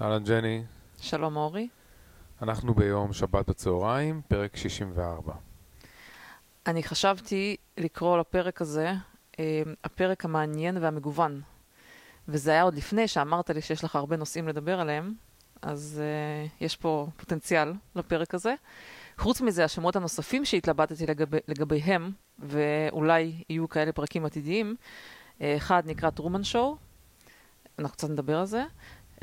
אהלן ג'ני, שלום אורי. אנחנו ביום שבת בצהריים, פרק 64. אני חשבתי לקרוא לפרק הזה אה, הפרק המעניין והמגוון. וזה היה עוד לפני שאמרת לי שיש לך הרבה נושאים לדבר עליהם, אז אה, יש פה פוטנציאל לפרק הזה. חוץ מזה, השמות הנוספים שהתלבטתי לגבי, לגביהם, ואולי יהיו כאלה פרקים עתידיים, אה, אחד נקרא טרומן שואו, אנחנו קצת נדבר על זה.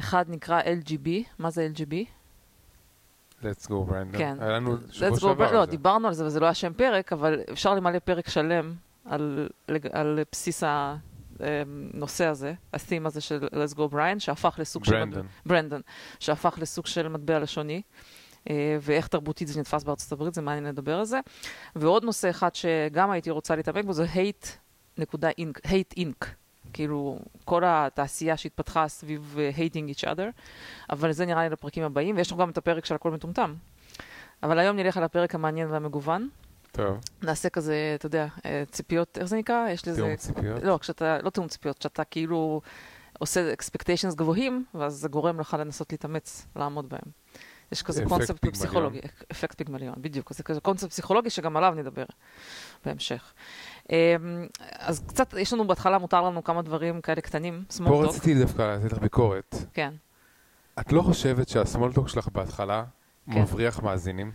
אחד נקרא LGB, מה זה LGB? Let's go ברנדון. כן. היה לנו שבוע שעבר. לא, על זה. דיברנו על זה וזה לא היה שם פרק, אבל אפשר למלא פרק שלם על, על בסיס הנושא הזה, ה-theme הזה של Let's go Brian, שהפך לסוג של... ברנדון. ברנדון, שהפך לסוג של מטבע לשוני. אה, ואיך תרבותית זה נתפס בארצות הברית, זה מעניין לדבר על זה. ועוד נושא אחד שגם הייתי רוצה להתעמק בו זה hate נקודה אינק, hate. כאילו, כל התעשייה שהתפתחה סביב אה, hating each other, אבל זה נראה לי לפרקים הבאים, ויש לנו גם את הפרק של הכל מטומטם. אבל היום נלך על הפרק המעניין והמגוון. טוב, נעשה כזה, אתה יודע, אה, ציפיות, איך זה נקרא? יש לזה... תיאום ציפיות. לא, כשאתה, לא תיאום ציפיות, כשאתה כאילו עושה expectations גבוהים, ואז זה גורם לך לנסות להתאמץ לעמוד בהם. יש כזה קונספט. פסיכולוגי, אפקט פיגמליון, בדיוק, זה כזה קונספט פסיכולוגי שגם עליו נדבר בהמשך. אמ, אז קצת, יש לנו בהתחלה, מותר לנו כמה דברים כאלה קטנים, פה סמולטוק, רציתי דווקא לתת לך ביקורת. כן. את לא חושבת שהסמולטוק שלך בהתחלה כן. מבריח מאזינים?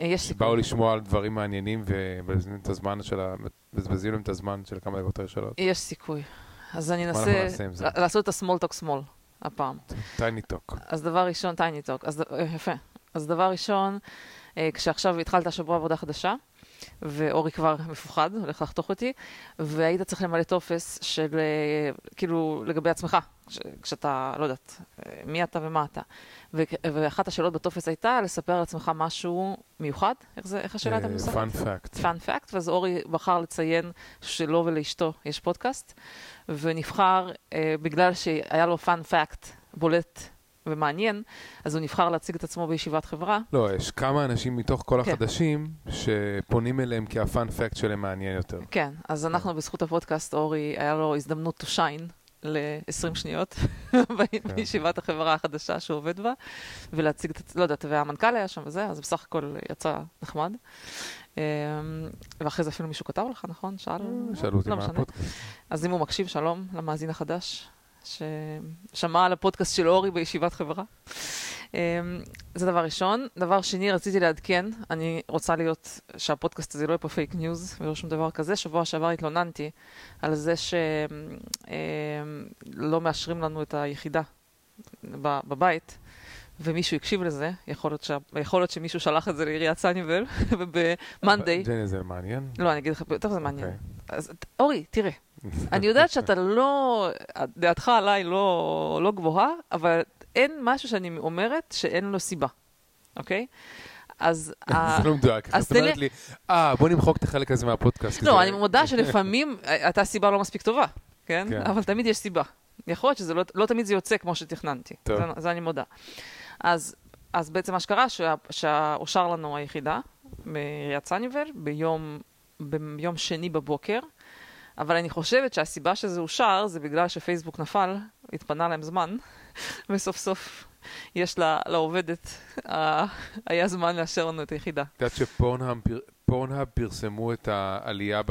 אה, יש סיכוי. שבאו לשמוע על דברים מעניינים ומבזבזים את הזמן של ה... מבזבזים להם את הזמן של כמה דקות הראשונות. יש סיכוי. אז אני אנסה לעשות את ה small talk small, הפעם. tiny talk. אז דבר ראשון, tiny talk, אז אה, יפה. אז דבר ראשון, אה, כשעכשיו התחלת השבוע עבודה חדשה, ואורי כבר מפוחד, הולך לחתוך אותי, והיית צריך למלא טופס של, אה, כאילו, לגבי עצמך, כש- כשאתה, לא יודעת, אה, מי אתה ומה אתה. ו- ואחת השאלות בטופס הייתה לספר על עצמך משהו מיוחד, איך זה, איך השאלה הייתה מנוסחת? fun fact. fun fact, ואז אורי בחר לציין שלו ולאשתו יש פודקאסט, ונבחר, אה, בגלל שהיה לו fun fact בולט ומעניין, אז הוא נבחר להציג את עצמו בישיבת חברה. לא, יש כמה אנשים מתוך כל כן. החדשים שפונים אליהם כי ה fun fact שלהם מעניין יותר. כן, אז אנחנו בזכות הפודקאסט, אורי, היה לו הזדמנות to shine ל-20 שניות בישיבת החברה החדשה שהוא עובד בה, ולהציג את, לא יודעת, והמנכ"ל היה שם וזה, אז בסך הכל יצא נחמד. אמ, ואחרי זה אפילו מישהו כתב לך, נכון? שאל? שאלו אותי לא מה. הפודקאסט. אז אם הוא מקשיב, שלום למאזין החדש, ששמע על הפודקאסט של אורי בישיבת חברה. אמ, זה דבר ראשון. דבר שני, רציתי לעדכן, אני רוצה להיות, שהפודקאסט הזה לא יהיה פה פייק ניוז ולא שום דבר כזה. שבוע שעבר התלוננתי על זה שלא מאשרים לנו את היחידה בבית. ומישהו הקשיב לזה, יכול להיות, שה... יכול להיות שמישהו שלח את זה לעיריית סניבל, ובמאנדיי, זה מעניין? לא, אני אגיד לך, יותר זה מעניין. אוקיי. אז אורי, תראה, אני יודעת שאתה לא, דעתך עליי לא, לא גבוהה, אבל אין משהו שאני אומרת שאין לו סיבה, אוקיי? אז... זה לא מדויק. את אומרת לי, אה, בוא נמחוק את החלק הזה מהפודקאסט. לא, אני מודה שלפעמים הייתה סיבה לא מספיק טובה, כן? כן. אבל תמיד יש סיבה. יכול להיות שזה לא, לא תמיד זה יוצא כמו שתכננתי. זה, אני מודה. אז, בעצם מה שקרה, שאושר לנו היחידה בעיריית סניבל ביום שני בבוקר, אבל אני חושבת שהסיבה שזה אושר זה בגלל שפייסבוק נפל, התפנה להם זמן, וסוף סוף יש לה, לעובדת, היה זמן לאשר לנו את היחידה. את יודעת שפורנהאב פר- פורנהאב פרסמו את העלייה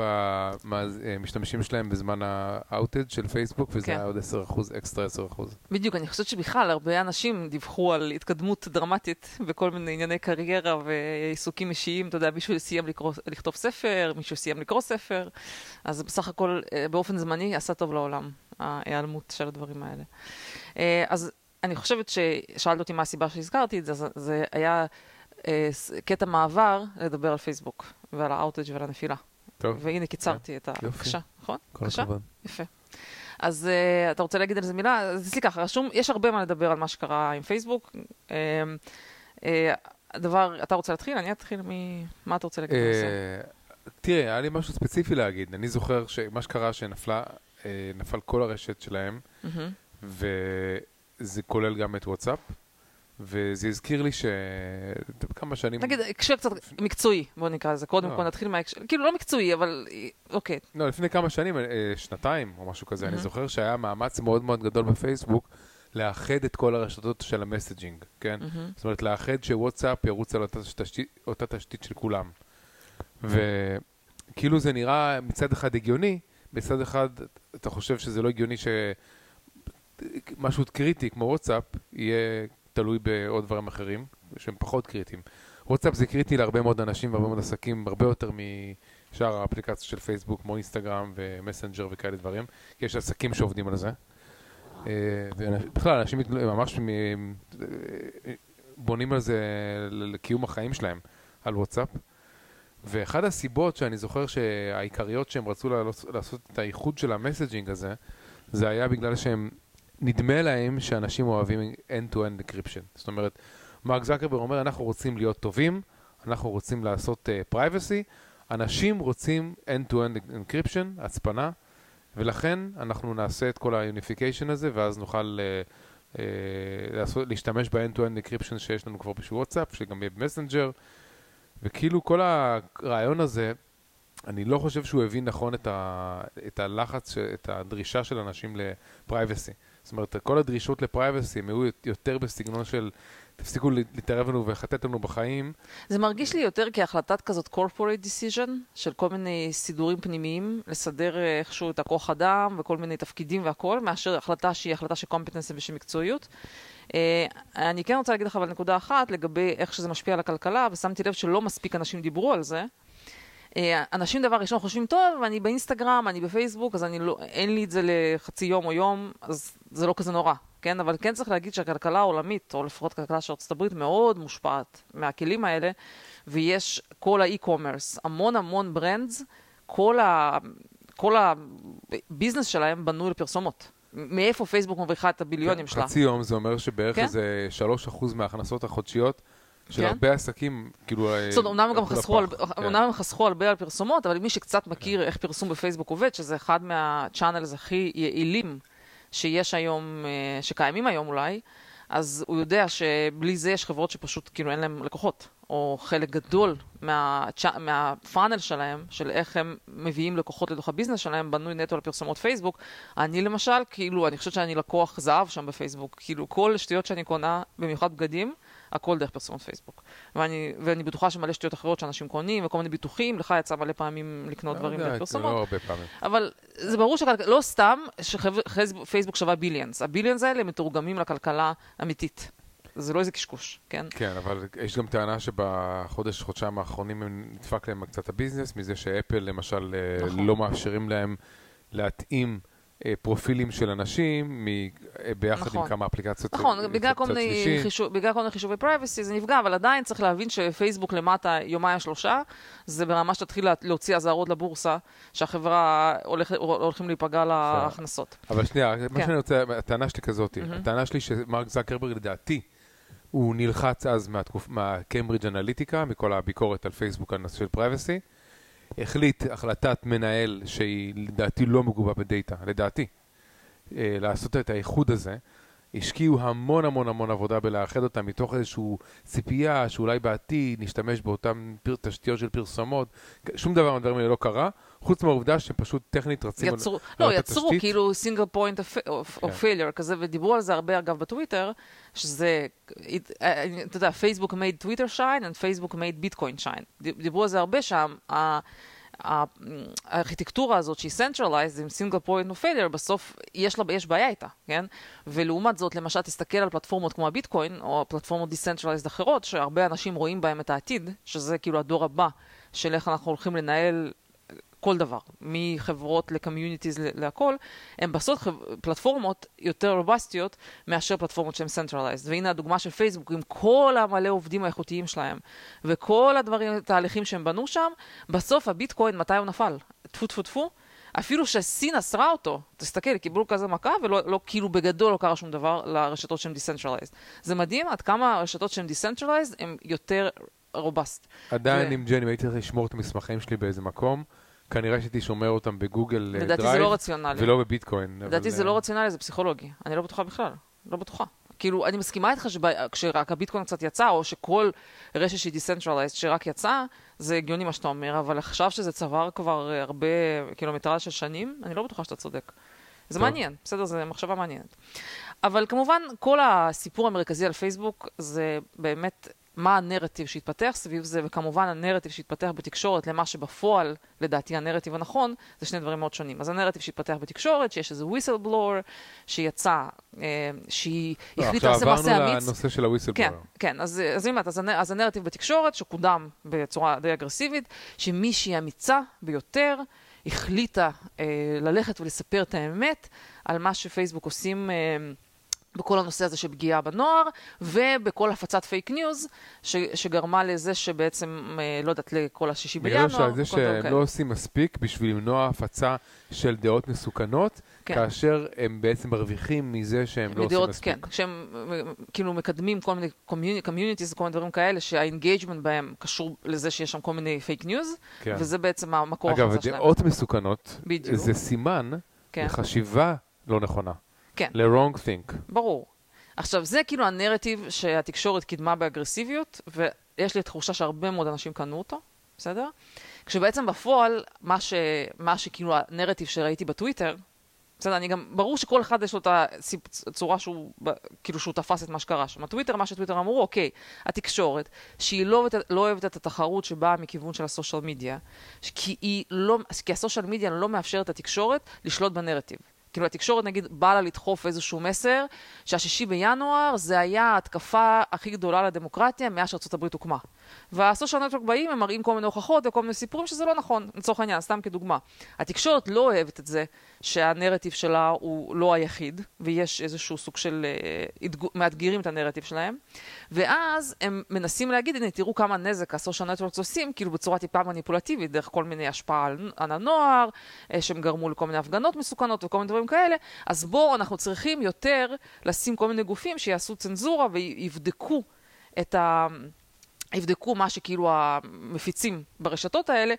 במשתמשים שלהם בזמן ה outage של פייסבוק, וזה כן. היה עוד 10%, אקסטרה 10%. בדיוק, אני חושבת שבכלל הרבה אנשים דיווחו על התקדמות דרמטית בכל מיני ענייני קריירה ועיסוקים אישיים. אתה יודע, מישהו סיים לקרוא, לכתוב ספר, מישהו סיים לקרוא ספר, אז בסך הכל אה, באופן זמני עשה טוב לעולם, ההיעלמות של הדברים האלה. אה, אז אני חושבת ששאלת אותי מה הסיבה שהזכרתי את זה, זה היה קטע מעבר לדבר על פייסבוק ועל ה outage ועל הנפילה. טוב, והנה קיצרתי את ה... יופי. בבקשה, נכון? כל. הכבוד. יפה. אז אה, אתה רוצה להגיד על זה מילה? אז אצלי ככה, רשום, יש הרבה מה לדבר על מה שקרה עם פייסבוק. אה, אה, הדבר, אתה רוצה להתחיל? אני אתחיל מ... מה אתה רוצה להגיד בנושא? אה, תראה, היה לי משהו ספציפי להגיד. אני זוכר שמה שקרה שנפלה, אה, נפל כל הרשת שלהם, מהמם. וזה כולל גם את וואטסאפ, וזה הזכיר לי ש... כמה שנים... נגיד, הקשר קצת מקצועי, בוא נקרא לזה. קודם לא. כל נתחיל מההקשר, כאילו לא מקצועי, אבל אוקיי. לא, לפני כמה שנים, אה, שנתיים או משהו כזה, אני. זוכר שהיה מאמץ מאוד מאוד גדול בפייסבוק לאחד את כל הרשתות של המסג'ינג, כן? זאת אומרת, לאחד שוואטסאפ ירוץ על אותה תשתית, של כולם. וכאילו זה נראה מצד אחד הגיוני, מצד אחד אתה חושב שזה לא הגיוני שמשהו קריטי כמו וואטסאפ יהיה תלוי בעוד דברים אחרים שהם פחות קריטיים. וואטסאפ זה קריטי להרבה מאוד אנשים והרבה מאוד עסקים, הרבה יותר משאר האפליקציות של פייסבוק, כמו אינסטגרם ומסנג'ר וכאלה דברים, כי יש עסקים שעובדים על זה. אה, ובכלל, אנשים ממש בונים על זה לקיום החיים שלהם, על וואטסאפ. ואחת הסיבות שאני זוכר שהעיקריות שהם רצו לעשות את האיחוד של ה messaging הזה, זה היה בגלל שהם, נדמה להם שאנשים אוהבים end-to-end encryption. זאת אומרת, מרק זקרברג אומר, אנחנו רוצים להיות טובים, אנחנו רוצים לעשות אה, privacy, אנשים רוצים end-to-end encryption, הצפנה, ולכן אנחנו נעשה את כל ה-unification הזה, ואז נוכל אה, אה, לעשות, להשתמש ב-end-to-end encryption שיש לנו כבר בשביל וואטסאפ, שגם יהיה במסנג'ר, וכאילו כל הרעיון הזה, אני לא חושב שהוא הבין נכון את, ה, את הלחץ, את הדרישה של אנשים לפרייבסי. זאת אומרת, כל הדרישות לפרייבסי הם היו יותר בסגנון של תפסיקו להתערב לנו ולחטט לנו בחיים. זה מרגיש לי יותר כהחלטת כזאת corporate decision, של כל מיני סידורים פנימיים, לסדר אה, איכשהו את הכוח אדם וכל מיני תפקידים והכל, מאשר החלטה שהיא החלטה של competency ושל מקצועיות. אה, אני כן רוצה להגיד לך אבל נקודה אחת לגבי איך שזה משפיע על הכלכלה, ושמתי לב שלא מספיק אנשים דיברו על זה. אה, אנשים דבר ראשון חושבים, טוב, אני באינסטגרם, אני בפייסבוק, אז אני לא, אין לי את זה לחצי יום או יום, אז זה לא כזה נורא, כן? אבל כן צריך להגיד שהכלכלה העולמית, או לפחות הכלכלה של ארצות הברית, מאוד מושפעת מהכלים האלה, ויש כל ה e-commerce, המון המון brands, כל, ה, כל ה business שלהם בנוי לפרסומות. מאיפה פייסבוק מרוויחה את ה billion ים שלה? חצי יום זה אומר שבערך כן. איזה 3% מההכנסות החודשיות של כן. הרבה עסקים, כאילו... זאת אומרת, אומנם גם חסכו, על. כן. אומנם הם חסכו הרבה על פרסומות, אבל מי שקצת מכיר איך פרסום בפייסבוק עובד, שזה אחד מהצ'אנלס הכי יעילים שיש היום, אה, שקיימים היום אולי, אז הוא יודע שבלי זה יש חברות שפשוט כאילו אין להם לקוחות, או חלק גדול מהצ'א- מהפאנל שלהם, של איך הם מביאים לקוחות לתוך הביזנס שלהם, בנוי נטו על פרסומות פייסבוק. אני למשל, כאילו, אני חושבת שאני לקוח זהב שם בפייסבוק. כאילו, כל שטויות שאני קונה, במיוחד בגדים, הכל דרך פרסומות פייסבוק. ואני, ואני בטוחה שמלא שטויות אחרות שאנשים קונים, וכל מיני ביטוחים, לך יצא מלא פעמים לקנות לא דברים דרך פרסומות. לא הרבה פעמים. אבל זה ברור שלא סתם שפייסבוק שווה ביליאנס. הביליאנס האלה מתורגמים לכלכלה אמיתית. זה לא איזה קשקוש, כן? כן, אבל יש גם טענה שבחודש, חודשיים האחרונים נדפק להם קצת הביזנס, מזה שאפל למשל אה, נכון. לא מאפשרים להם להתאים פרופילים של אנשים מ- אה, ביחד נכון. עם כמה אפליקציות. נכון, אה, בגלל צד כל, מיני. חישוב, בגלל כל מיני חישובי privacy זה נפגע, אבל עדיין צריך להבין שפייסבוק למטה יומיים שלושה, זה ברמה שתתחיל לה- להוציא אזהרות לבורסה, שהחברה הולכ, הולכים להיפגע להכנסות. אבל שנייה, מה כן. שאני רוצה, הטענה שלי כזאת, מהמם. הטענה שלי שמרק זקרברג לדעתי, הוא נלחץ אז מהקיימברידג' אנליטיקה, מכל הביקורת על פייסבוק על נושא של privacy, החליט החלטת מנהל שהיא לדעתי לא מגובה בדאטה, לדעתי, אה, לעשות את האיחוד הזה. השקיעו המון המון המון עבודה בלאחד אותם מתוך איזושהי ציפייה שאולי בעתיד נשתמש באותן תשתיות של פרסומות. שום דבר מהדברים האלה לא קרה, חוץ מהעובדה שהם פשוט טכנית רצים על- יצרו, על לא, אותה יצרו תשתית. כאילו single point of כן. failure כזה, ודיברו על זה הרבה אגב בטוויטר, שזה, אתה יודע, Facebook made Twitter shine, and Facebook made Bitcoin shine. דיברו על זה הרבה שם. ה- הארכיטקטורה הזאת שהיא centralized עם single point of failure, בסוף יש, לה, יש בעיה איתה, כן? ולעומת זאת, למשל, תסתכל על פלטפורמות כמו הביטקוין, או פלטפורמות decentralized אחרות, שהרבה אנשים רואים בהם את העתיד, שזה כאילו הדור הבא של איך אנחנו הולכים לנהל כל דבר, מחברות ל communities להכל, הן בסוף. פלטפורמות יותר robust יות מאשר פלטפורמות שהן centralized. והנה הדוגמה של פייסבוק עם כל המלא עובדים האיכותיים שלהם, וכל הדברים, התהליכים שהם בנו שם, בסוף הביטקוין, מתי הוא נפל? טפו טפו טפו. אפילו שסין אסרה אותו, תסתכל, קיבלו כזה מכה ולא לא, כאילו בגדול לא קרה שום דבר לרשתות שהן decentralized. זה מדהים עד כמה הרשתות שהן decentralized הן יותר robust. עדיין ו- עם ג'ני, אם הייתי צריך לשמור את המסמכים שלי באיזה מקום, כנראה שהייתי שומר אותם בגוגל אה, לדעתי זה דרייב, לא רציונלי. ולא בביטקוין. לדעתי אבל, זה אה, לא רציונלי, זה פסיכולוגי. אני לא בטוחה בכלל. לא בטוחה. כאילו, אני מסכימה איתך שכשרק הביטקוין קצת יצא, או שכל רשת שהיא decentralized שרק יצאה, זה הגיוני מה שאתה אומר, אבל עכשיו שזה צבר כבר אה, הרבה קילומטרז של שנים, אני לא בטוחה שאתה צודק. זה טוב. מעניין, בסדר, זו מחשבה מעניינת. אבל כמובן, כל הסיפור המרכזי על פייסבוק זה באמת מה הנרטיב שהתפתח סביב זה, וכמובן הנרטיב שהתפתח בתקשורת למה שבפועל, לדעתי הנרטיב הנכון, זה שני דברים מאוד שונים. אז הנרטיב שהתפתח בתקשורת, שיש איזה whistleblower שיצא, אה, שהיא לא, החליטה לעשות מעשה עכשיו אמיץ. עברנו לנושא של ה whistleblower. כן, כן, אז, אז אז, הנ- אז הנרטיב בתקשורת, שקודם בצורה די אגרסיבית, שמישהי אמיצה ביותר החליטה אה, ללכת ולספר את האמת על מה שפייסבוק עושים אה, בכל הנושא הזה של פגיעה בנוער, ובכל הפצת פייק ניוז, ש, שגרמה לזה שבעצם, אה, לא יודעת, לכל השישי נראה בינואר. לי שעל זה שהם כאלה. לא עושים מספיק בשביל למנוע הפצה של דעות מסוכנות, כן. כאשר הם בעצם מרוויחים מזה שהם לא עושים מדעות, מספיק. כן, כשהם כאילו מקדמים כל מיני communities וכל מיני דברים כאלה, שה engagement בהם קשור לזה שיש שם כל מיני fake news, כן. וזה בעצם המקור אגב, ההכנסה שלהם. דעות מסוכנות, בדיוק. זה סימן כן. לחשיבה לא נכונה. כן. ל wrong think. ברור. עכשיו, זה כאילו הנרטיב שהתקשורת קידמה באגרסיביות, ויש לי תחושה שהרבה מאוד אנשים קנו אותו, בסדר? כשבעצם בפועל, מה, ש... מה שכאילו הנרטיב שראיתי בטוויטר, בסדר, אני גם, ברור שכל אחד יש לו את הצורה שהוא, כאילו שהוא תפס את מה שקרה שם. הטוויטר, מה שטוויטר אמרו, אוקיי, התקשורת, שהיא לא, לא אוהבת את התחרות שבאה מכיוון של הסושיאל מדיה, כי לא, כי הסושיאל מדיה לא מאפשרת לתקשורת לשלוט בנרטיב. כאילו התקשורת נגיד באה לה לדחוף איזשהו מסר שהשישי בינואר זה היה ההתקפה הכי גדולה לדמוקרטיה מאז הברית הוקמה. והסושיאל נטוורק באים, הם מראים כל מיני הוכחות וכל מיני סיפורים שזה לא נכון, לצורך העניין, סתם כדוגמה. התקשורת לא אוהבת את זה שהנרטיב שלה הוא לא היחיד, ויש איזשהו סוג של... אה, מאתגרים את הנרטיב שלהם, ואז הם מנסים להגיד, הנה, תראו כמה נזק הסושיאל נטוורקס עושים, כאילו בצורה טיפה מניפולטיבית, דרך כל מיני השפעה על, על הנוער, אה, שהם גרמו לכל מיני הפגנות מסוכנות וכל מיני דברים כאלה, אז בואו, אנחנו צריכים יותר לשים כל מיני גופים שיעשו צנזורה ויבדקו את ה... יבדקו מה שכאילו המפיצים ברשתות האלה,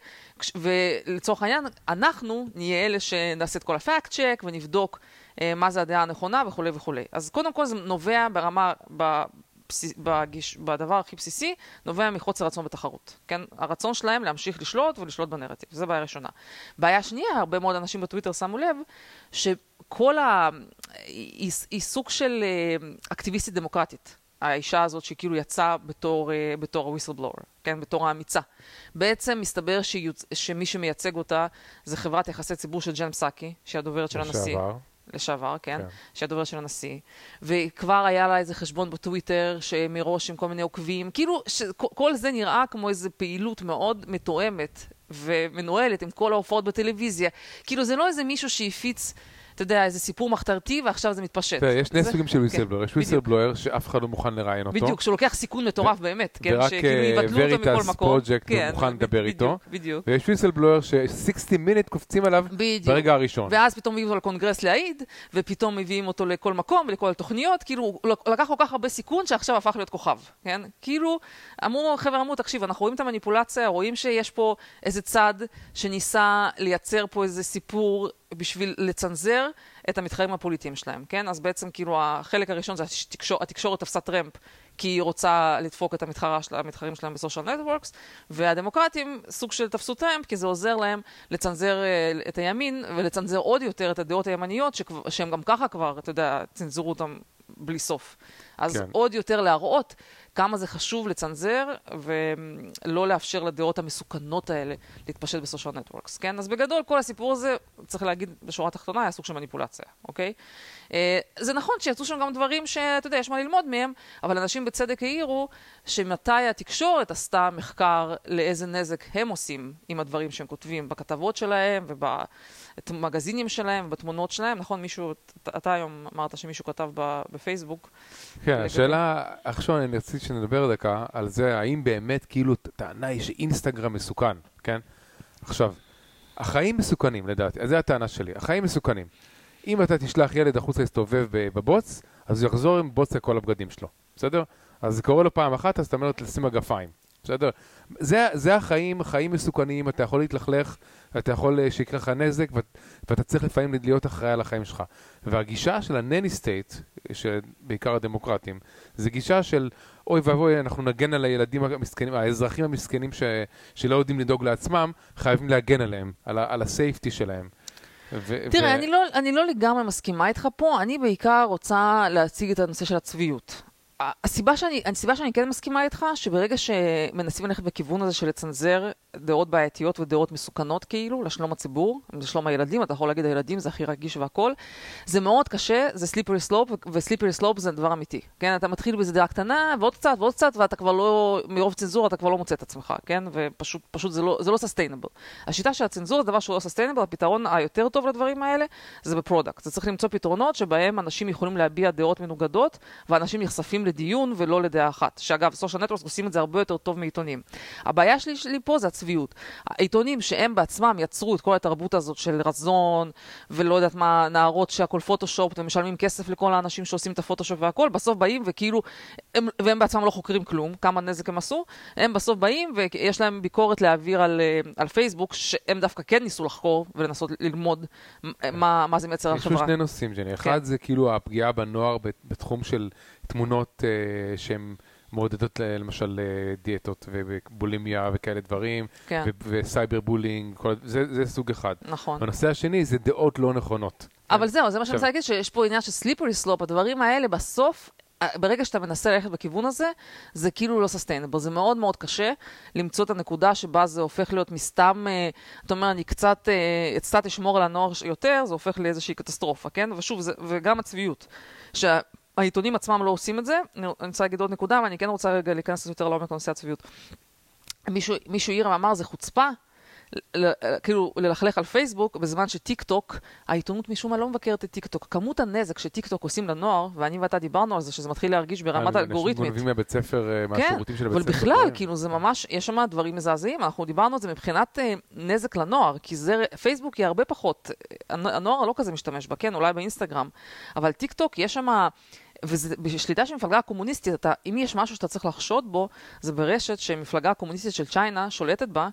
ולצורך העניין, אנחנו נהיה אלה שנעשה את כל הפאקט צ'ק ונבדוק אה, מה זה הדעה הנכונה וכולי וכולי. אז קודם כל זה נובע ברמה, בבסיס, בגיש, בדבר הכי בסיסי, נובע מחוסר רצון בתחרות. כן? הרצון שלהם להמשיך לשלוט ולשלוט בנרטיב. זו בעיה ראשונה. בעיה שנייה, הרבה מאוד אנשים בטוויטר שמו לב, שכל ה... היא, היא סוג של אה, אקטיביסטית דמוקרטית. האישה הזאת שכאילו יצאה בתור, אה, בתור ה-whistleblower, כן? בתור האמיצה. בעצם מסתבר שיוצ... שמי שמייצג אותה זה חברת יחסי ציבור של ג'ן פסאקי, שהיא הדוברת של הנשיא. לשעבר. לשעבר, כן, כן. שהיא הדוברת של הנשיא. וכבר היה לה איזה חשבון בטוויטר שמראש עם כל מיני עוקבים. כאילו, שכל- כל זה נראה כמו איזו פעילות מאוד מתואמת ומנוהלת עם כל ההופעות בטלוויזיה. כאילו, זה לא איזה מישהו שהפיץ, אתה יודע, איזה סיפור מחתרתי ועכשיו זה מתפשט. תראה, יש שני סוגים של כן, ויסלבלואר. יש בדיוק. ויסלבלואר שאף אחד לא מוכן לראיין אותו. בדיוק, שהוא לוקח סיכון מטורף באמת, כן, ורק שכאילו אה, יבטלו אותו מכל וריטס מקום. פרויקט כן, מוכן לדבר איתו. בדיוק. ויש ויסלבלואר ש-60 מינט קופצים עליו. ברגע הראשון. ואז פתאום מביאים אותו לקונגרס להעיד, ופתאום מביאים אותו לכל מקום ולכל התוכניות, כאילו הוא לקח כל כך הרבה סיכון שעכשיו הפך להיות כוכב, כן? כאילו, אמרו, חבר'ה אמרו, תקשיב, אנחנו רואים את המניפולציה, רואים שיש פה איזה צד שניסה לייצר פה איזה סיפור בשביל לצנזר את המתחרים הפוליטיים שלהם, כן? אז בעצם כאילו החלק הראשון זה התקשור, התקשורת תפסה טרמפ כי היא רוצה לדפוק את המתחרה של, המתחרים שלהם בסושיאל נטוורקס, והדמוקרטים סוג של תפסו טרמפ כי זה עוזר להם לצנזר אה, את הימין ולצנזר עוד יותר את הדעות הימניות שכבר, שהם גם ככה כבר, אתה יודע, צנזרו אותם בלי סוף. אז. כן. עוד יותר להראות כמה זה חשוב לצנזר ולא לאפשר לדעות המסוכנות האלה להתפשט בסושיאל נטוורקס, כן? אז בגדול כל הסיפור הזה, צריך להגיד בשורה התחתונה, היה סוג של מניפולציה, אוקיי? אה, זה נכון שיצאו שם גם דברים שאתה יודע, יש מה ללמוד מהם, אבל אנשים בצדק העירו שמתי התקשורת עשתה מחקר לאיזה נזק הם עושים עם הדברים שהם כותבים בכתבות שלהם ובמגזינים שלהם ובתמונות שלהם, נכון? מישהו, אתה- היום אמרת שמישהו כתב בפייסבוק. כן, השאלה, עכשיו אני רציתי שנדבר דקה על זה, האם באמת כאילו הטענה היא שאינסטגרם מסוכן, כן? עכשיו, החיים מסוכנים לדעתי, זו הטענה שלי, החיים מסוכנים. אם אתה תשלח ילד החוצה להסתובב ב- בבוץ, אז הוא יחזור עם בוץ לכל הבגדים שלו, בסדר? אז זה קורה לו פעם אחת, אז אתה אומר לו תשים מגפיים, בסדר? זה, זה החיים, חיים מסוכנים, אתה יכול להתלכלך, אתה יכול אה, שיקרה לך נזק, ואת, ואתה צריך לפעמים להיות אחראי על החיים שלך. והגישה של ה nanny state, בעיקר הדמוקרטים, זה גישה של אוי ואבוי, אנחנו נגן על הילדים המסכנים, האזרחים המסכנים ש, שלא יודעים לדאוג לעצמם, חייבים להגן עליהם, על, על ה safety שלהם. ו- תראה, ו- אני לא, אני לא לגמרי מסכימה איתך פה, אני בעיקר רוצה להציג את הנושא של הצביעות. הסיבה שאני, הסיבה שאני כן מסכימה איתך, שברגע שמנסים ללכת בכיוון הזה של לצנזר דעות בעייתיות ודעות מסוכנות כאילו, לשלום הציבור, לשלום הילדים, אתה יכול להגיד הילדים זה הכי רגיש והכל, זה מאוד קשה, זה slippery slope, ו slippery slope זה דבר אמיתי, כן? אתה מתחיל באיזה דעה קטנה, ועוד קצת ועוד קצת, ואתה כבר לא, מרוב צנזורה אתה כבר לא מוצא את עצמך, כן? ופשוט, פשוט זה לא, זה לא sustainable. השיטה של הצנזורה זה דבר שהוא לא sustainable, הפתרון היותר טוב לדברים האלה זה ב product. זה צריך למצוא פתרונות שבהם אנשים יכולים להביע דעות מנוגדות, ואנשים נחשפים לדיון ולא לדעה אחת. שאגב, social networks עושים את זה הרבה יותר טוב מעיתונים. הבעיה שלי, שלי פה זה הצביעות. העיתונים שהם בעצמם יצרו את כל התרבות הזאת של רזון, ולא יודעת מה, נערות שהכל פוטושופ, ומשלמים כסף לכל האנשים שעושים את הפוטושופ והכל, בסוף באים וכאילו, הם, והם בעצמם לא חוקרים כלום, כמה נזק הם עשו, הם בסוף באים ויש להם ביקורת להעביר על, אה, על פייסבוק, שהם דווקא כן ניסו לחקור ולנסות ללמוד מה, מה זה מייצר על יש שני נושאים, ג'ני. אחד זה כאילו הפגיעה בנוער בתחום של תמונות אה, שהן מעודדות ל- למשל אה, דיאטות ובולימיה וכאלה דברים, כן, ו- ו cyber bullying, כל- זה זה סוג אחד. נכון. הנושא השני זה דעות לא נכונות. אבל זהו, זה מה שאני רוצה להגיד, שיש פה עניין של slippery slope, הדברים האלה בסוף, אה, ברגע שאתה מנסה ללכת בכיוון הזה, זה כאילו לא sustainable. זה מאוד מאוד קשה למצוא את הנקודה שבה זה הופך להיות מסתם, אה, אתה אומר, אני קצת, אה, קצת אשמור על הנוער יותר, זה הופך לאיזושהי קטסטרופה, כן? ושוב, זה, וגם הצביעות. שהעיתונים עצמם לא עושים את זה, אני רוצה להגיד עוד נקודה, ואני כן רוצה רגע להיכנס יותר לעומק לנושא הצביעות. מישהו, מישהו העיר ואמר, זה חוצפה. כאילו ללכלך על פייסבוק בזמן שטיק טוק, העיתונות משום מה לא מבקרת את טיק טוק. כמות הנזק שטיק טוק עושים לנוער, ואני ואתה דיברנו על זה, שזה מתחיל להרגיש ברמת האלגוריתמית. אנשים גונבים מהבית ספר, אה, כן, מהשירותים של הבית אבל ספר. בכלל, דברים. כאילו זה ממש, יש שם דברים מזעזעים, אנחנו דיברנו על זה מבחינת אה, נזק לנוער, כי זה, פייסבוק היא הרבה פחות, אה, הנ- הנוער לא כזה משתמש בה, כן, אולי באינסטגרם, אבל טיק טוק יש שם, וזה בשליטה של מפלגה הקומוניסטית, אתה, אם יש משהו שאתה צריך לחשוד בו, זה ברשת שמפלגה הקומוניסטית של China שולטת בה,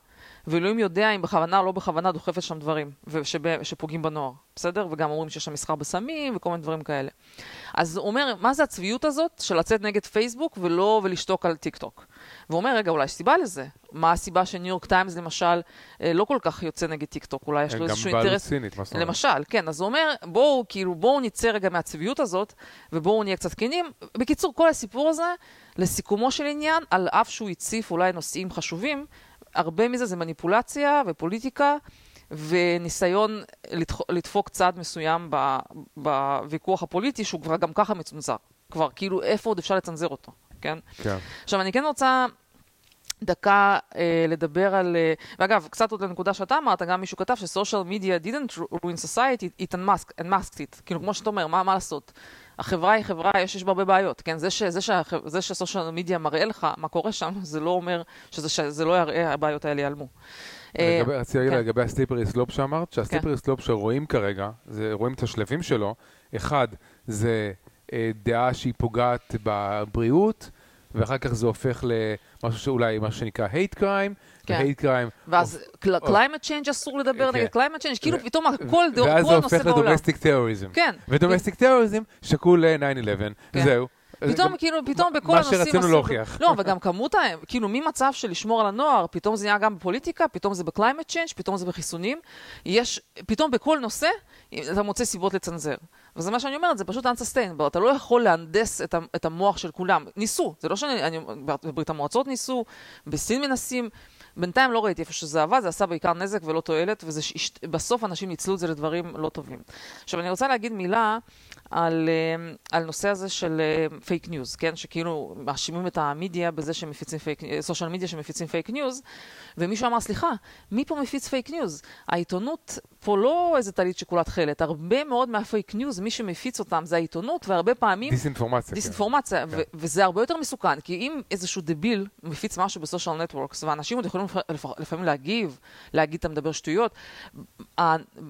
ואלוהים יודע אם בכוונה או לא בכוונה דוחפת שם דברים, ושב- שפוגעים בנוער, בסדר? וגם אומרים שיש שם מסחר בסמים וכל מיני דברים כאלה. אז הוא אומר, מה זה הצביעות הזאת של לצאת נגד פייסבוק ולא ולשתוק על טיק טוק? והוא אומר, רגע, אולי יש סיבה לזה. מה הסיבה שניו יורק טיימס למשל אה, לא כל כך יוצא נגד טיק טוק? אולי יש לו גם איזשהו בעלות אינטרס... סינית, מה זאת אומרת? למשל, כן, אז הוא אומר, בואו, כאילו, בואו נצא רגע מהצביעות הזאת, ובואו נהיה קצת כנים. בקיצור, כל הסיפור הזה, לסיכומו של עניין, על אף שהוא הציף אולי נושאים חשובים, הרבה מזה זה מניפולציה ופוליטיקה, וניסיון לדח- לדפוק צעד מסוים ב- בוויכוח הפוליטי, שהוא כבר גם ככה מצונזר. כבר, כאילו, איפה עוד אפשר לצנזר אותו, כן? כן. עכשיו, אני כן רוצה דקה אה, לדבר על... אה, ואגב, קצת עוד לנקודה שאתה אמרת, גם מישהו כתב ש-social media didn't ruin society, it unmasked, unmasked it. כאילו, כמו שאתה אומר, מה, מה לעשות? החברה היא חברה, יש, יש בה הרבה בעיות, כן? זה, ש, זה, שהח, זה ש social media מראה לך מה קורה שם, זה לא אומר שזה, שזה לא יראה, הבעיות האלה ייעלמו. אה, רציתי להגיד כן. לגבי ה slippery slope שאמרת, שה slippery slope שרואים כרגע, זה- רואים את השלבים שלו, אחד זה אה, דעה שהיא פוגעת בבריאות, ואחר כך זה הופך למשהו שאולי, מה שנקרא hate crime, כן. ו hate crime, ואז או- climate change אסור לדבר כן. נגד climate change, כאילו ו- פתאום כל דו- ואז כל זה נושא הופך בעולם. ל domestic terrorism. כן. ו domestic terrorism שקול ל-9-11, כן. זהו. פתאום, כאילו, פתאום בכל מה הנושאים... שרצינו אסור- להוכיח. לא, וגם כמות ה... כאילו, ממצב של לשמור על הנוער, פתאום זה נהיה גם בפוליטיקה, פתאום זה ב climate change, פתאום זה בחיסונים. יש, פתאום בכל נושא, אתה מוצא סיבות לצנזר. וזה מה שאני אומרת, זה פשוט unsustainable. אתה לא יכול להנדס את, את המוח של כולם. ניסו, זה לא שאני... אני, בברית המועצות ניסו, בסין מנסים. בינתיים לא ראיתי איפה שזה עבד, זה עשה בעיקר נזק ולא תועלת, ובסוף אנשים ניצלו את זה לדברים לא טובים. עכשיו, אני רוצה להגיד מילה על, אה, על נושא הזה של fake news, כן? שכאילו מאשימים את המדיה בזה שהם מפיצים fake, social media שמפיצים fake news, ומישהו אמר, סליחה, מי פה מפיץ fake news? העיתונות פה לא איזה טלית שכולה תכלת, הרבה מאוד מה fake news, מי שמפיץ אותם זה העיתונות, והרבה פעמים... דיסאינפורמציה. כן. דיסאינפורמציה, כן. וזה הרבה יותר מסוכן, כי אם איזשהו דביל מפיץ משהו ב social networks, ואנשים עוד יכולים לפ- לפ- לפעמים להגיב, להגיד אתה מדבר שטויות,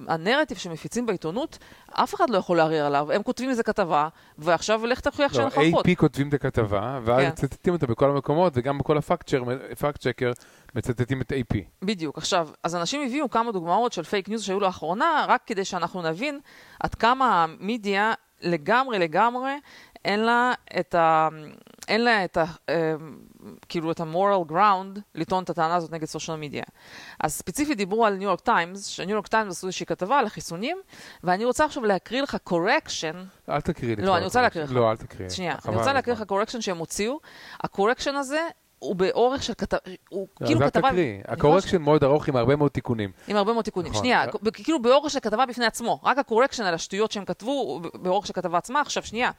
הנרטיב שמפיצים בעיתונות, אף אחד לא יכול לערער עליו, הם כותבים איזה כתבה, ועכשיו לך תוכיח שאין לא, לך הוכחות. AP כותבים את הכתבה, ואז כן. מצטטים אותה בכל המקומות, וגם בכל ה fact checker מצטטים את AP. בדיוק. עכשיו, אז אנשים הביאו כמה דוגמאות של fake news שהיו לאחרונה, רק כדי שאנחנו נבין עד כמה המדיה לגמרי לגמרי אין לה את, ה, אין לה את ה... אה, כאילו את ה moral ground לטעון את הטענה הזאת נגד social media. אז ספציפית דיברו על ניו יורק טיימס, שניו יורק טיימס עשו איזושהי כתבה על החיסונים, ואני רוצה עכשיו להקריא לך correction. אל תקריא לי. לא, אני רוצה להקריא לך. לא, אל תקריא. שנייה, אני רוצה להקריא לך correction שהם הוציאו. ה correction הזה הוא באורך של כתבה, הוא כאילו אז אל כתבה... תקריא. ה correction מאוד ארוך עם הרבה מאוד תיקונים. עם הרבה מאוד תיקונים. נכון. שנייה, כאילו באורך של כתבה בפני עצמו. רק ה correction על השטויות שהם כתבו באורך של כתבה עצמה. עכשיו, שנייה.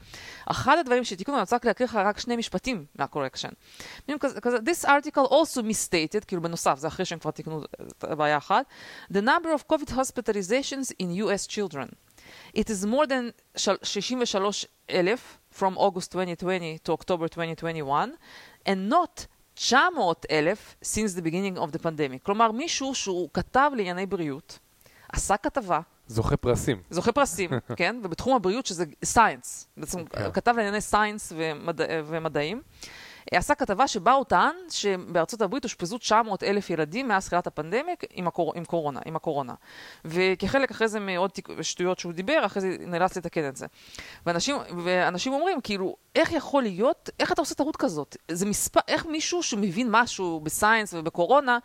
אחד הדברים שתיקנו, אני רוצה רק להקריא לך רק שני משפטים מהקורקשן. This article also misstated, כאילו בנוסף, זה אחרי שהם כבר תיקנו את הבעיה אחת, The number of COVID hospitalizations in US children. It is more than של- 63,000 from August 2020 to October 2021, and not 900,000 since the beginning of the pandemic. כלומר, מישהו שהוא כתב לענייני בריאות, עשה כתבה, זוכה פרסים. זוכה פרסים, כן? ובתחום הבריאות שזה סייאנס, בעצם כן. כתב לענייני סייאנס ומדע, ומדעים. עשה כתבה שבה הוא טען שבארצות הברית אושפזו 900 אלף ילדים מאז תחילת הפנדמיק עם, הקור... עם, קורונה, עם הקורונה. וכחלק אחרי זה מעוד תיק... שטויות שהוא דיבר, אחרי זה נאלץ לתקן את זה. ואנשים, ואנשים אומרים, כאילו, איך יכול להיות, איך אתה עושה טעות כזאת? זה מספר, איך מישהו שמבין משהו בסייאנס ובקורונה,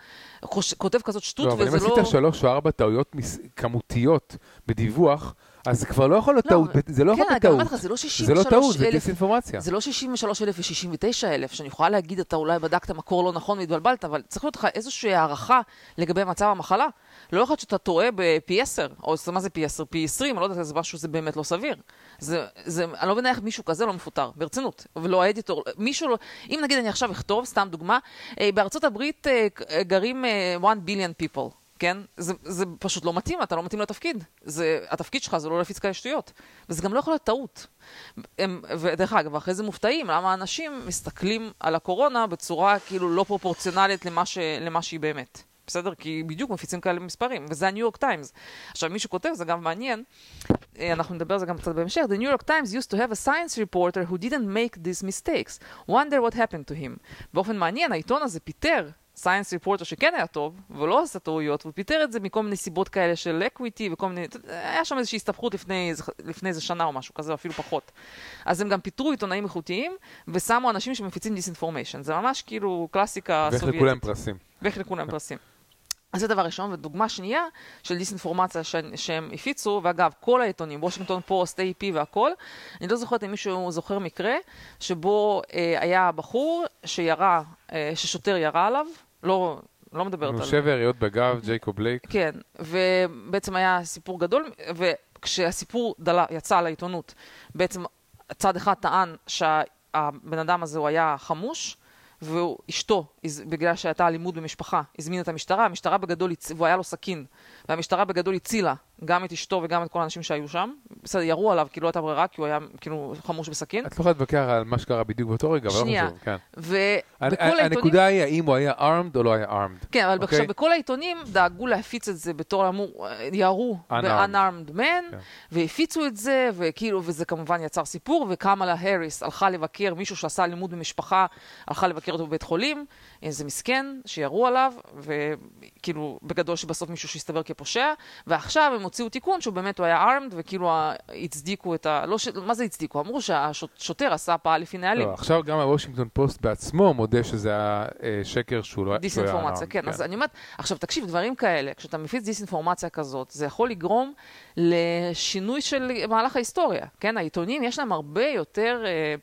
חוש... כותב כזאת שטות לא, אבל אם וזה לא... עשית שלוש או ארבע טעויות מס- כמותיות בדיווח, אז זה כבר לא יכול להיות לא, טעות. זה לא יכול כן, להיות אני גם אומרת טעות. לך, זה לא זה 63 לא טעות, זה דיסאינפורמציה. זה לא 63,000 ו-69,000, שאני יכולה להגיד, אתה אולי בדקת מקור לא נכון והתבלבלת, אבל צריך להיות לך איזושהי הערכה לגבי מצב המחלה. לא יכול להיות שאתה טועה בפי 10, או זה- מה זה פי 10? פי 20, אני לא יודעת, זה משהו שזה באמת לא סביר. זה, זה, אני לא מבינה איך מישהו כזה לא מפוטר, ברצינות. ולא האדיטור, מישהו לא... אם נגיד אני עכשיו אכתוב, סתם דוגמה, אה, בארצות הברית אה, אה, גרים אה, 1 ביליון people. כן? זה, זה פשוט לא מתאים, אתה לא מתאים לתפקיד. זה, התפקיד שלך זה לא להפיץ כאלה שטויות. וזה גם לא יכול להיות טעות. הם, ודרך אגב, אחרי זה מופתעים למה אנשים מסתכלים על הקורונה בצורה כאילו לא פרופורציונלית למה, ש, למה שהיא באמת. בסדר? כי בדיוק מפיצים כאלה מספרים, וזה הניו יורק טיימס. עכשיו, מישהו כותב, זה גם מעניין, אה, אנחנו נדבר על זה גם קצת בהמשך, The New York Times used to have a science reporter who didn't make these mistakes. Wonder what happened to him. באופן מעניין, העיתון הזה פיטר science reporter שכן היה טוב, ולא עשה טעויות, והוא פיטר את זה מכל מיני סיבות כאלה של equity וכל מיני... היה שם איזושהי הסתבכות לפני, לפני איזה שנה או משהו כזה, אפילו פחות. אז הם גם פיטרו עיתונאים איכותיים, ושמו אנשים שמפיצים disinformation. זה ממש כאילו קלאסיקה ואיך סובייטית. לכולם פרסים. ואיך לכולם פרסים. אז זה דבר ראשון, ודוגמה שנייה של דיסאינפורמציה ש- שהם הפיצו, ואגב, כל העיתונים, וושינגטון פוסט, AP והכל, אני לא זוכרת אם מישהו זוכר מקרה, שבו אה, היה בחור שירה, אה, ששוטר ירה עליו, לא, לא מדברת על... שבע יריות בגב, ג'ייקוב בלייק. כן, ובעצם היה סיפור גדול, וכשהסיפור דלה, יצא לעיתונות, בעצם צד אחד טען שהבן אדם הזה הוא היה חמוש, ואשתו, בגלל שהייתה אלימות במשפחה, הזמינה את המשטרה, המשטרה בגדול, והוא היה לו סכין, והמשטרה בגדול הצילה גם את אשתו וגם את כל האנשים שהיו שם. בסדר, ירו עליו כי לא הייתה ברירה, כי הוא היה כאילו חמוש בסכין. את לא יכולה להתווכח על מה שקרה בדיוק באותו רגע, אבל לא. חשוב. כן. הנקודה היא האם הוא היה armed או לא היה armed. כן, אבל אוקיי. עכשיו בכל העיתונים דאגו להפיץ את זה בתור אמור, ירו Unarmed. ב-unarmed man, כן. והפיצו את זה, וכאילו, וזה כמובן יצר סיפור, וקמאלה האריס הלכה לבקר מישהו שעשה אלימות במשפחה, הלכה לבקר אותו בבית חולים, איזה מסכן, שירו עליו, וכאילו, בגדול שבסוף מישהו שהסתבר כפושע, ועכשיו הם הוציאו תיקון שהוא באמת הוא היה armed, וכאילו הצדיקו את ה... לא ש... מה זה הצדיקו? אמרו שהשוטר עשה פעל לפי נהלים. לא, עכשיו גם הוושינגטון פוסט בעצמו מודה שזה היה אה, שקר שהוא לא היה דיסאינפורמציה, armed. כן. אז אני אומרת, עכשיו תקשיב, דברים כאלה, כשאתה מפיץ דיסאינפורמציה כזאת, זה יכול לגרום לשינוי של מהלך ההיסטוריה, כן? העיתונים, יש להם הרבה יותר אה,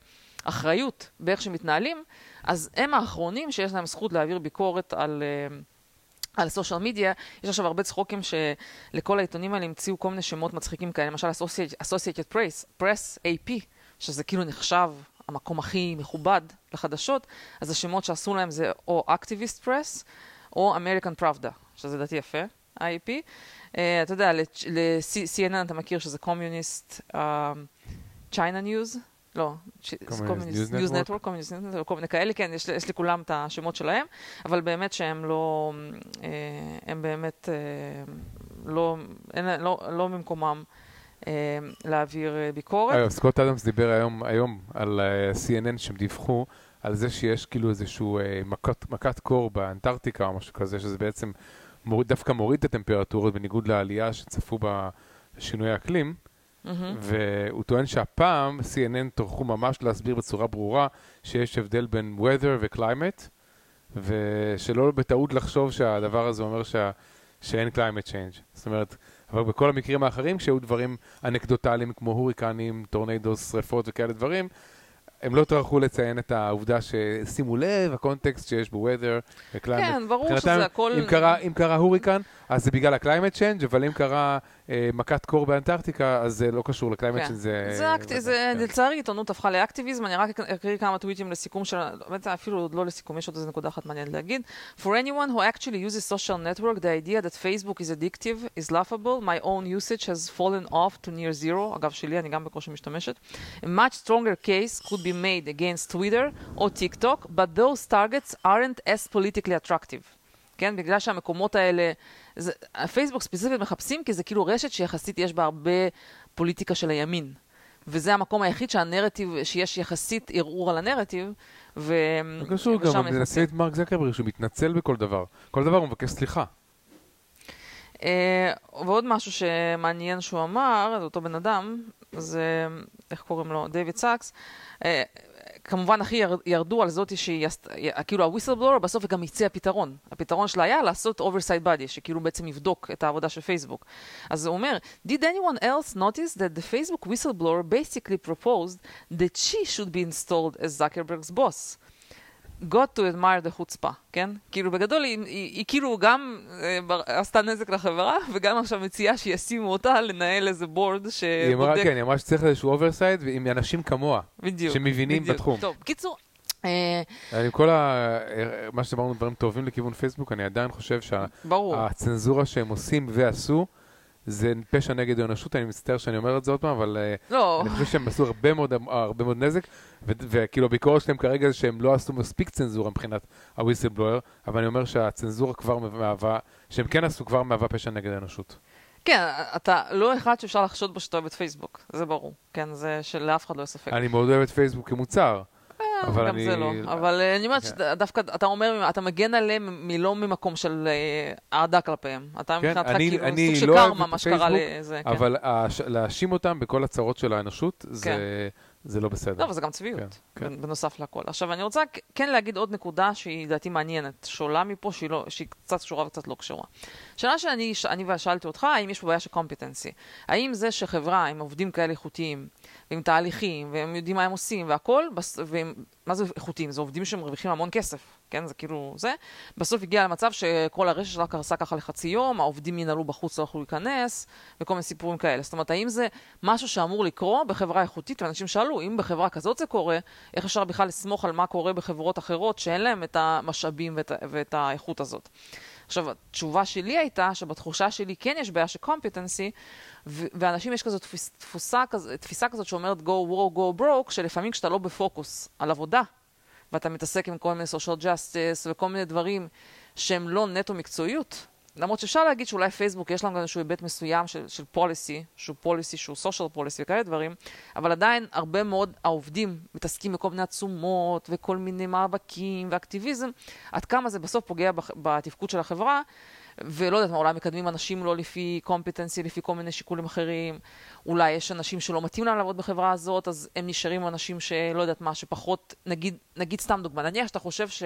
אחריות באיך שהם מתנהלים, אז הם האחרונים שיש להם זכות להעביר ביקורת על... אה, על סושיאל מדיה, יש עכשיו הרבה צחוקים שלכל העיתונים האלה המציאו כל מיני שמות מצחיקים כאלה, למשל Associated, Press, Press AP, שזה כאילו נחשב המקום הכי מכובד לחדשות, אז השמות שעשו להם זה או Activist Press או American Pravda, שזה לדעתי יפה, IP. Uh, אתה יודע, ל-CNN אתה מכיר שזה קומיוניסט, uh, China News, לא, ניוז Network? נטוורק, כל מיני כאלה, כן, יש, יש לכולם את השמות שלהם, אבל באמת שהם לא, אה, הם באמת אה, לא, אין, לא, לא במקומם אה, להעביר ביקורת. אגב, סקוט אדמס דיבר היום, היום על CNN שהם דיווחו על זה שיש כאילו איזשהו אה, מכת, מכת קור באנטארקטיקה או משהו כזה, שזה בעצם מוריד, דווקא מוריד את הטמפרטורות בניגוד לעלייה שצפו בשינוי האקלים, והוא טוען שהפעם CNN טורחו ממש להסביר בצורה ברורה שיש הבדל בין weather ו-climate, ושלא בטעות לחשוב שהדבר הזה אומר שה... שאין climate change. זאת אומרת, אבל בכל המקרים האחרים, כשהיו דברים אנקדוטליים כמו הוריקנים, טורנדוס, שרפות וכאלה דברים, הם לא טרחו לציין את העובדה ששימו לב, הקונטקסט שיש בו weather ו climate. כן, ברור שזה הכל... אם קרה, אם קרה הוריקן, אז זה בגלל ה climate change, אבל אם קרה אה, מכת קור באנטארקטיקה, אז זה לא קשור ל climate change. כן. זה... זה, אקט... זה כן. לצערי עיתונות הפכה לאקטיביזם, אני רק אקריא כמה טוויטים לסיכום של, באמת אפילו עוד לא לסיכום, יש עוד איזה נקודה אחת מעניינת להגיד. For anyone who actually uses social network, the idea that Facebook is addictive is laughable. My own usage has fallen off to near zero. אגב, שלי, אני גם בקושי משתמשת. A much stronger case could be made against Twitter או TikTok, but those targets aren't as politically attractive. כן, בגלל שהמקומות האלה, זה, הפייסבוק ספציפית מחפשים כי זה כאילו רשת שיחסית יש בה הרבה פוליטיקה של הימין. וזה המקום היחיד שהנרטיב, שיש יחסית ערעור על הנרטיב, ו... זה קשור גם, נכנסים. ננסה את מרק זקרברג שהוא מתנצל בכל דבר. כל דבר הוא מבקש סליחה. אה, ועוד משהו שמעניין שהוא אמר, זה אותו בן אדם, זה, איך קוראים לו? דיוויד סאקס. אה, כמובן הכי יר- ירדו על זאתי שהיא, עשת- כאילו ה whistleblower בסוף גם הציעה פתרון. הפתרון שלה היה לעשות oversight body, שכאילו בעצם יבדוק את העבודה של פייסבוק. אז הוא אומר, Did anyone else notice that the Facebook whistleblower basically proposed that she should be installed as Zuckerberg's boss? Got to admire the חוצפה, כן? כאילו בגדול היא, היא, היא כאילו גם אה, עשתה נזק לחברה, וגם עכשיו מציעה שישימו אותה לנהל איזה board היא אמרה, שבודק. כן, היא אמרה שצריך איזשהו oversight עם אנשים כמוה, בדיוק. שמבינים בדיוק. בתחום. טוב, בקיצור, אה, עם כל ה... מה שאמרנו דברים טובים לכיוון פייסבוק, אני עדיין חושב. שהצנזורה שהם עושים ועשו, זה פשע נגד האנושות, אני מצטער שאני אומר את זה עוד פעם, אבל אה, לא, אני חושב שהם עשו הרבה מאוד, הרבה מאוד נזק, וכאילו הביקורת שלהם כרגע זה שהם לא עשו מספיק צנזורה מבחינת הוויסלבלואר, אבל אני אומר שהצנזורה כבר מהווה, שהם כן עשו כבר מהווה פשע נגד האנושות. כן, אתה לא אחד שאפשר לחשוד בו שאתה אוהב את פייסבוק, זה ברור. כן, זה שלאף אחד לא יהיה ספק. אני מאוד אוהב את פייסבוק כמוצר, אבל גם אני... זה לא. אבל אה, אני אומרת כן. שדווקא אתה אומר, אתה מגן עליהם מלא ממקום של אה, אהדה כלפיהם. אתה כן, מבחינתך כאילו סוג של לא קרמה, מה שקרה לזה. כן. אבל הש- להאשים אותם בכל הצרות של האנושות, זה, כן. זה לא בסדר. לא, אבל זה גם צביעות, כן, כן. בנ- בנוסף לכל. עכשיו, אני רוצה כן להגיד עוד נקודה שהיא לדעתי מעניינת, שעולה מפה, שהיא, לא, שהיא קצת קשורה וקצת לא קשורה. שאלה שאני אני שאלתי אותך, האם יש פה בעיה של קומפיטנסי? האם זה שחברה עם עובדים כאלה איכותיים, ועם תהליכים, והם יודעים מה הם עושים והכל, בס- והם, זה איכותיים? זה עובדים שמרוויחים המון כסף, כן? זה כאילו זה. בסוף הגיע למצב שכל הרשת שלה קרסה ככה לחצי יום, העובדים ינהלו בחוץ, לא יכלו להיכנס, וכל מיני סיפורים כאלה. זאת אומרת, האם זה משהו שאמור לקרות בחברה איכותית? ואנשים שאלו, אם בחברה כזאת זה קורה, איך אפשר בכלל לסמוך על מה קורה בחברות אחרות שאין להן את המשאבים ואת, ואת האיכות הזאת? עכשיו, התשובה שלי הייתה שבתחושה שלי כן יש בעיה של קומפיטנסי, ואנשים יש כזאת תפיס, תפוסה, כז, תפיסה כזאת שאומרת go war, go broke, שלפעמים כשאתה לא בפוקוס על עבודה, ואתה מתעסק עם כל מיני social justice וכל מיני דברים שהם לא נטו מקצועיות, למרות שאפשר להגיד שאולי פייסבוק יש לנו גם איזשהו היבט מסוים של, של policy, שהוא policy, שהוא social policy וכאלה דברים, אבל עדיין הרבה מאוד העובדים מתעסקים בכל מיני עצומות וכל מיני מאבקים ואקטיביזם, עד כמה זה בסוף פוגע בתפקוד של החברה, ולא יודעת מה, אולי מקדמים אנשים לא לפי קומפיטנסי, לפי כל מיני שיקולים אחרים, אולי יש אנשים שלא מתאים להם לעבוד בחברה הזאת, אז הם נשארים אנשים שלא יודעת מה, שפחות, נגיד, נגיד סתם דוגמה, נניח שאתה חושב ש...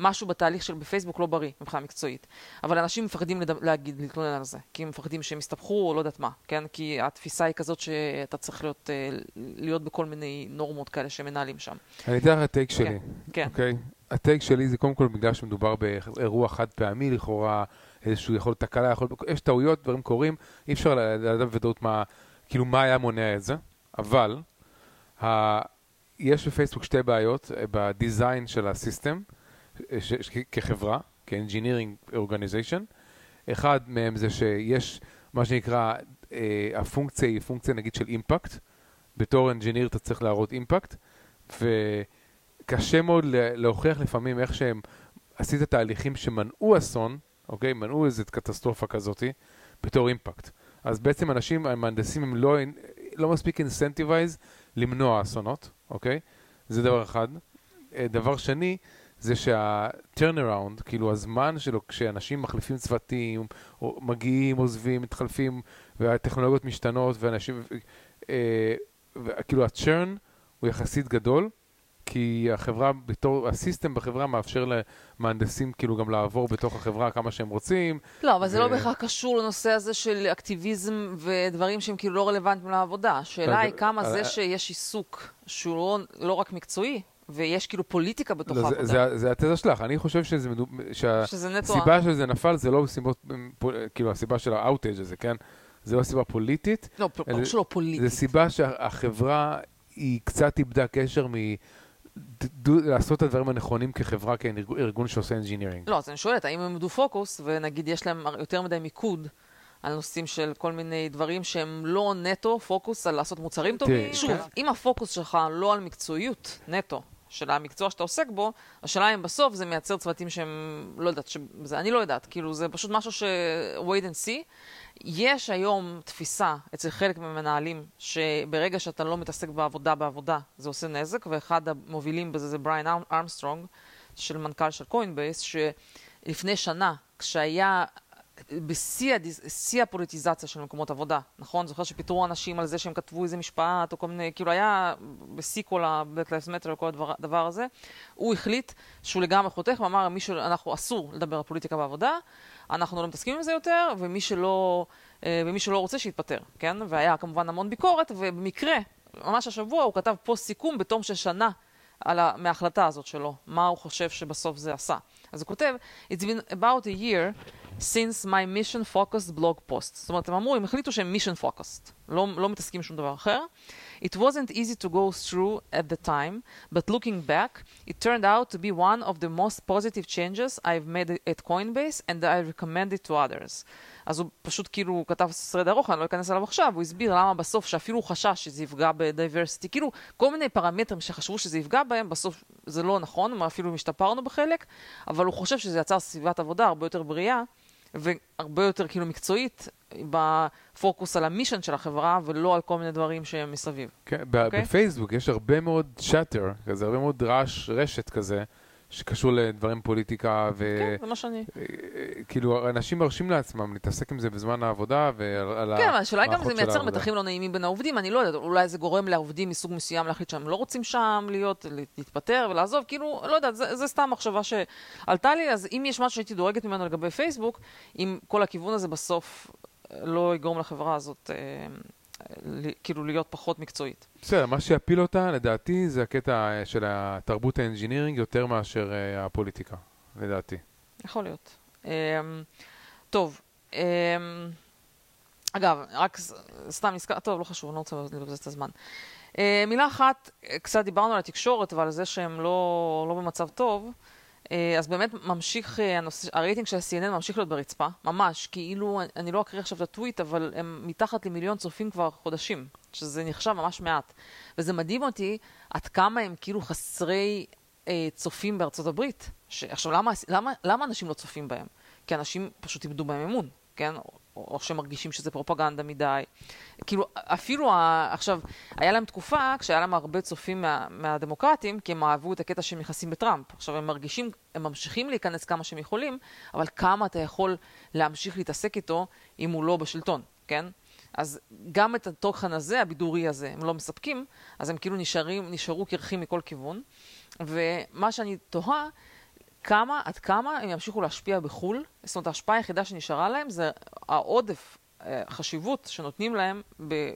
משהו בתהליך של בפייסבוק לא בריא מבחינה מקצועית. אבל אנשים מפחדים לד... להגיד, להתלונן על זה. כי הם מפחדים שהם יסתבכו או לא יודעת מה, כן? כי התפיסה היא כזאת שאתה צריך להיות, אה, להיות בכל מיני נורמות כאלה שמנהלים שם. אני אתן לך את הטייק שלי, כן. אוקיי? הטייק שלי זה קודם כל בגלל שמדובר באירוע חד פעמי לכאורה, איזשהו יכול להיות תקלה, יכול... יש טעויות, דברים קורים, אי אפשר לדעת בוודאות מה, כאילו מה היה מונע את זה, אבל ה... יש בפייסבוק שתי בעיות אה, בדיזיין של הסיסטם, ש... ש... כחברה, כ-engineering organization. אחד מהם זה שיש מה שנקרא, אה, הפונקציה היא פונקציה נגיד של אימפקט. בתור engineer אתה צריך להראות אימפקט, וקשה מאוד לה- להוכיח לפעמים איך שהם עשית תהליכים שמנעו אסון, אוקיי? מנעו איזו קטסטרופה כזאתי, בתור אימפקט. אז בעצם אנשים, המהנדסים הם לא, לא מספיק אינסנטיבייז למנוע אסונות, אוקיי? זה דבר אחד. אה, דבר שני, זה שה-turnaround, כאילו הזמן שלו, כשאנשים מחליפים צוותים, או מגיעים, עוזבים, מתחלפים, והטכנולוגיות משתנות, ואנשים, אה, כאילו ה-churn הוא יחסית גדול, כי החברה, בתור, הסיסטם בחברה מאפשר למהנדסים כאילו גם לעבור בתוך החברה כמה שהם רוצים. לא, אבל ו... זה לא בהכרח קשור לנושא הזה של אקטיביזם ודברים שהם כאילו לא רלוונטיים לעבודה. השאלה היא כמה זה שיש עיסוק שהוא לא, לא רק מקצועי, ויש כאילו פוליטיקה בתוך לא, העבודה. זה, זה, זה התזה שלך, אני חושב שזה, שהסיבה שזה נפל זה לא סיבות, כאילו הסיבה של ה outage הזה, כן? זה לא סיבה פוליטית. לא, ברור שלא פוליטית. זה סיבה שהחברה היא קצת איבדה קשר מ... לעשות את הדברים הנכונים כחברה, כארגון שעושה engineering. לא, אז אני שואלת, האם הם עמדו פוקוס, ונגיד יש להם יותר מדי מיקוד על נושאים של כל מיני דברים שהם לא נטו פוקוס על לעשות מוצרים טובים? שוב, כן. אם הפוקוס שלך לא על מקצועיות נטו, של המקצוע שאתה עוסק בו, השאלה אם בסוף זה מייצר צוותים שהם, לא יודעת, שזה, אני לא יודעת, כאילו זה פשוט משהו ש... wait and see. יש היום תפיסה אצל חלק מהמנהלים, שברגע שאתה לא מתעסק בעבודה בעבודה, זה עושה נזק, ואחד המובילים בזה זה בריין ארמסטרונג, של מנכ"ל של קוינבייס, שלפני שנה, כשהיה בשיא הפוליטיזציה של מקומות עבודה, נכון? זוכר שפיטרו אנשים על זה שהם כתבו איזה משפט, או כל מיני, כאילו היה בשיא כל ה-Black Lives Matter וכל הדבר הזה, הוא החליט שהוא לגמרי חותך ואמר, מי שאנחנו, אסור לדבר על פוליטיקה בעבודה, אנחנו לא מתעסקים עם זה יותר, ומי שלא, אה, ומי שלא רוצה שיתפטר, כן? והיה כמובן המון ביקורת, ובמקרה, ממש השבוע הוא כתב פוסט סיכום בתום של שנה על ה, מההחלטה הזאת שלו, מה הוא חושב שבסוף זה עשה. אז הוא כותב, It's been about a year since my mission focused blog post. זאת אומרת, הם אמרו, הם החליטו שהם mission focused, לא, לא מתעסקים בשום דבר אחר. It wasn't easy to go through at the time, but looking back, it turned out to be one of the most positive changes I've made at Coinbase and I recommend it to others. אז הוא פשוט כאילו כתב thread ארוך, אני לא אכנס אליו עכשיו, הוא הסביר למה בסוף שאפילו הוא חשש שזה יפגע ב diversity, כאילו כל מיני פרמטרים שחשבו שזה יפגע בהם, בסוף זה לא נכון, אפילו השתפרנו בחלק, אבל הוא חושב שזה יצר סביבת עבודה הרבה יותר בריאה. והרבה יותר כאילו מקצועית בפוקוס על המישן של החברה ולא על כל מיני דברים שהם מסביב. כן, okay? אוקיי? בפייסבוק יש הרבה מאוד שאטר, כזה, הרבה מאוד רעש רשת כזה. שקשור לדברים פוליטיקה, ו... כן, זה מה שאני. כאילו, אנשים מרשים לעצמם להתעסק עם זה בזמן העבודה ועל כן, אבל השאלה גם זה מייצר מתחים לא נעימים בין העובדים, אני לא יודעת, אולי זה גורם לעובדים מסוג מסוים להחליט שהם לא רוצים שם להיות, להתפטר ולעזוב, כאילו, לא יודעת, זה, זה סתם מחשבה שעלתה לי, אז אם יש משהו שהייתי דואגת ממנו לגבי פייסבוק, אם כל הכיוון הזה בסוף לא יגרום לחברה הזאת... אה, כאילו להיות פחות מקצועית. בסדר, מה שיפיל אותה, לדעתי, זה הקטע אה, של התרבות ה engineering יותר מאשר uh, הפוליטיקה, לדעתי. יכול להיות. Um, טוב, um, אגב, רק סתם נזכר, טוב, לא חשוב, אני לא רוצה לבזבז את הזמן. Uh, מילה אחת, קצת דיברנו על התקשורת ועל זה שהם לא, לא במצב טוב. אה, אז באמת ממשיך, אה, הנושא, הרייטינג של ה-CNN ממשיך להיות ברצפה, ממש, כאילו, אני לא אקריא עכשיו את הטוויט, אבל הם מתחת למיליון צופים כבר חודשים, שזה נחשב ממש מעט. וזה מדהים אותי עד כמה הם כאילו חסרי אה, צופים בארצות הברית. ש... עכשיו, למה, למה, למה אנשים לא צופים בהם? כי אנשים פשוט איבדו בהם אמון, כן? או שמרגישים שזה פרופגנדה מדי. כאילו, אפילו, ה... עכשיו, היה להם תקופה כשהיה להם הרבה צופים מה... מהדמוקרטים, כי הם אהבו את הקטע שהם נכנסים בטראמפ. עכשיו, הם מרגישים, הם ממשיכים להיכנס כמה שהם יכולים, אבל כמה אתה יכול להמשיך להתעסק איתו אם הוא לא בשלטון, כן? אז גם את התוכן הזה, הבידורי הזה, הם לא מספקים, אז הם כאילו נשארים, נשארו קרחים מכל כיוון. ומה שאני תוהה, כמה, עד כמה הם ימשיכו להשפיע בחו"ל. זאת אומרת, ההשפעה היחידה שנשארה להם זה העודף אה, חשיבות שנותנים להם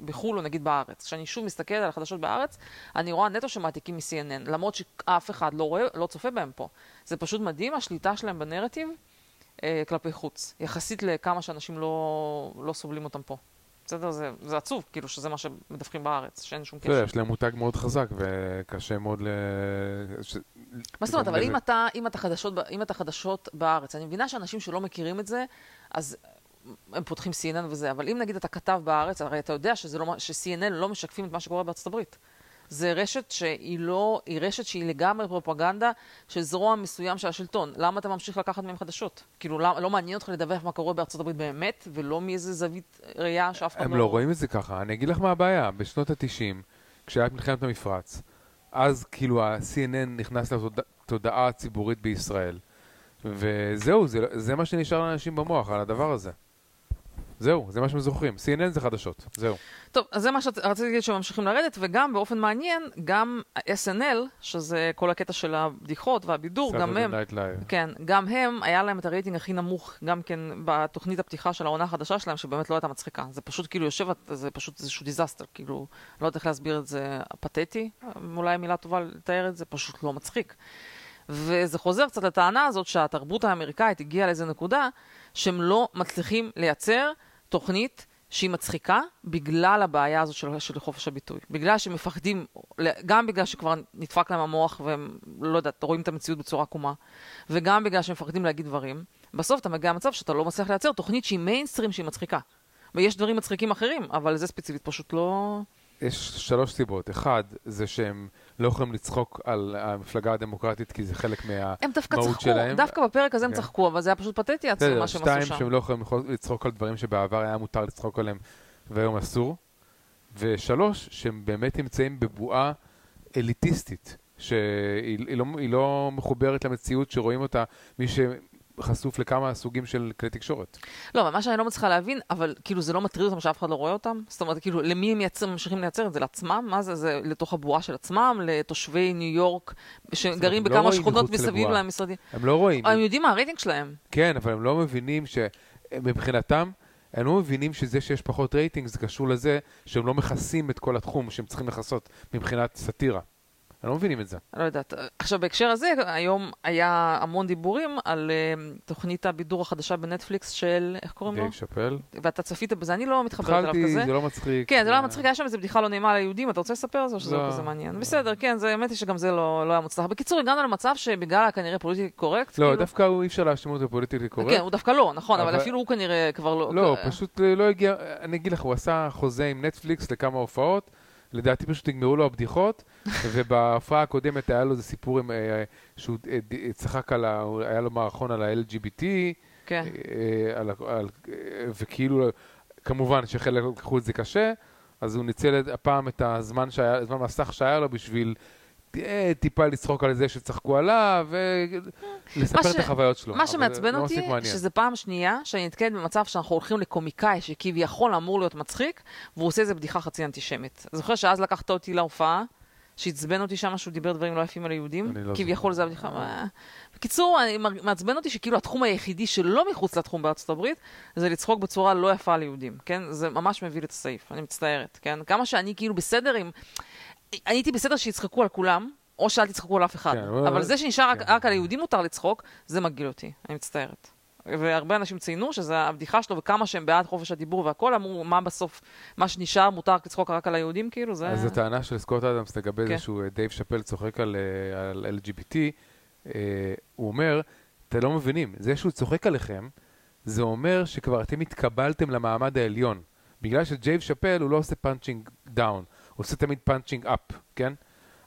בחו"ל או נגיד בארץ. כשאני שוב מסתכלת על החדשות בארץ, אני רואה נטו שמעתיקים מ-CNN, למרות שאף אחד לא רואה, לא צופה בהם פה. זה פשוט מדהים, השליטה שלהם בנרטיב אה, כלפי חוץ, יחסית לכמה שאנשים לא, לא סובלים אותם פה. בסדר? זה, זה עצוב, כאילו, שזה מה שמדווחים בארץ, שאין שום קשר. יש להם מותג מאוד חזק, וקשה מאוד ל... ש... מה זאת אומרת? אבל אם אתה, אם, אתה חדשות, אם אתה חדשות בארץ, אני מבינה שאנשים שלא מכירים את זה, אז הם פותחים CNN וזה, אבל אם נגיד אתה כתב בארץ, הרי אתה יודע לא, ש-CNN לא משקפים את מה שקורה בארצות הברית. זה רשת שהיא לא, היא רשת שהיא לגמרי פרופגנדה של זרוע מסוים של השלטון. למה אתה ממשיך לקחת מהם חדשות? כאילו, לא, לא מעניין אותך לדווח מה קורה בארצות הברית באמת, ולא מאיזה זווית ראייה שאף אחד לא... הם לא רואים את זה ככה. אני אגיד לך מה הבעיה. בשנות ה-90, כשהיה מלחמת המפרץ, אז כאילו ה-CNN נכנס לארצות... התודעה הציבורית בישראל. וזהו, זה, זה מה שנשאר לאנשים במוח על הדבר הזה. זהו, זה מה שהם זוכרים. CNN זה חדשות, זהו. טוב, אז זה מה שרציתי להגיד שממשיכים לרדת, וגם באופן מעניין, גם ה-SNL, שזה כל הקטע של הבדיחות והבידור, גם הם, כן, גם הם, היה להם את הרייטינג הכי נמוך, גם כן בתוכנית הפתיחה של העונה החדשה שלהם, שבאמת לא הייתה מצחיקה. זה פשוט כאילו יושב, זה פשוט איזשהו disaster, כאילו, לא יודעת איך להסביר את זה, פתטי, אולי מילה טובה לתאר את זה, פשוט לא מצחיק. וזה חוזר קצת לטענה הזאת שהתרבות האמריקאית הגיעה לאיזה נקודה שהם לא מצליחים לייצר תוכנית שהיא מצחיקה בגלל הבעיה הזאת של, של חופש הביטוי. בגלל שהם מפחדים, גם בגלל שכבר נדפק להם המוח והם, לא יודעת, רואים את המציאות בצורה עקומה, וגם בגלל שהם מפחדים להגיד דברים, בסוף אתה מגיע למצב שאתה לא מצליח לייצר תוכנית שהיא מיינסטרים שהיא מצחיקה. ויש דברים מצחיקים אחרים, אבל זה ספציפית פשוט לא... יש שלוש סיבות. אחד, זה שהם לא יכולים לצחוק על המפלגה הדמוקרטית, כי זה חלק מהמהות שלהם. הם דווקא צחקו, דווקא בפרק הזה הם כן. צחקו, אבל זה היה פשוט פתטי עצמו מה שהם עשו שם. שתיים, שהם לא יכולים לצחוק על דברים שבעבר היה מותר לצחוק עליהם, והיום אסור. ושלוש, שהם באמת נמצאים בבועה אליטיסטית, שהיא לא, לא מחוברת למציאות שרואים אותה, מי ש... חשוף לכמה סוגים של כלי תקשורת. לא, אבל מה שאני לא מצליחה להבין, אבל כאילו זה לא מטריד אותם שאף אחד לא רואה אותם? זאת אומרת, כאילו, למי הם מייצר, ממשיכים לייצר את זה? לעצמם? מה זה? זה לתוך הבועה של עצמם? לתושבי ניו יורק שגרים לא בכמה לא שכונות מסביב למשרדים? הם לא רואים. הם יודעים מה הרייטינג שלהם. כן, אבל הם לא מבינים שמבחינתם, הם לא מבינים שזה שיש פחות רייטינג זה קשור לזה שהם לא מכסים את כל התחום שהם צריכים לכסות מבחינת סאטירה. אני לא מבינים את זה. לא יודעת. עכשיו, בהקשר הזה, היום היה המון דיבורים על uh, תוכנית הבידור החדשה בנטפליקס של, איך קוראים לו? דייב שאפל. ואתה צפית בזה, אני לא מתחברת אליו כזה. התחלתי, זה לא מצחיק. כן, זה לא מצחיק, היה שם איזו בדיחה לא נעימה ליהודים, אתה רוצה לספר על זה או שזה לא כזה מעניין? בסדר, כן, זה האמת היא שגם זה לא, לא היה מוצלח. בקיצור, הגענו למצב שבגלל כנראה politically correct, לא, כאילו- דווקא הוא אי אפשר להאשים אותו ב politically correct. כן, הוא דווקא לא, נכון, אבל אפילו הוא כנראה כבר לא... לא, פשוט אה, לא הגיע, אני אגיד לך, הוא עשה חוזה עם נטפליקס לכמה הופעות. לדעתי פשוט נגמרו לו הבדיחות, ובהופעה הקודמת היה לו איזה סיפור עם, אה, שהוא אה, צחק על ה... היה לו מערכון על ה-LGBT, כן. אה, על, על, וכאילו, כמובן שחלק לקחו את זה קשה, אז הוא ניצל הפעם את הזמן, שהיה, הזמן מסך שהיה לו בשביל טיפה לצחוק על זה שצחקו עליו, ולספר את החוויות שלו. מה שמעצבן לא אותי, שזה פעם שנייה שאני נתקלת במצב שאנחנו הולכים לקומיקאי שכביכול אמור להיות מצחיק, והוא עושה איזה בדיחה חצי אנטישמית. זוכר שאז לקחת אותי להופעה, שעצבן אותי שם שהוא דיבר דברים לא יפים על היהודים, לא כביכול זה הבדיחה. בקיצור, מעצבן אותי שכאילו התחום היחידי שלא מחוץ לתחום בארצות הברית, זה לצחוק בצורה לא יפה על יהודים, כן? זה ממש מביא לי את הסעיף, אני מצטערת, כן? כמה שאני כאילו בסדר עם... אני הייתי בסדר שיצחקו על כולם, או שאל תצחקו על אף אחד. כן, אבל זה שנשאר כן. רק, על היהודים מותר לצחוק, זה מגעיל אותי, אני מצטערת. והרבה אנשים ציינו שזה הבדיחה שלו וכמה שהם בעד חופש הדיבור והכל, אמרו מה בסוף, מה שנשאר מותר לצחוק רק על היהודים, כאילו זה... אז הטענה של סקוט אדמס לגבי כן. זה שהוא, אה, דייב שאפל צוחק על, אה, על LGBT, אה, הוא אומר, אתם לא מבינים, זה שהוא צוחק עליכם, זה אומר שכבר אתם התקבלתם למעמד העליון. בגלל שדייב שאפל הוא לא עושה punching down, עושה תמיד punching up, כן?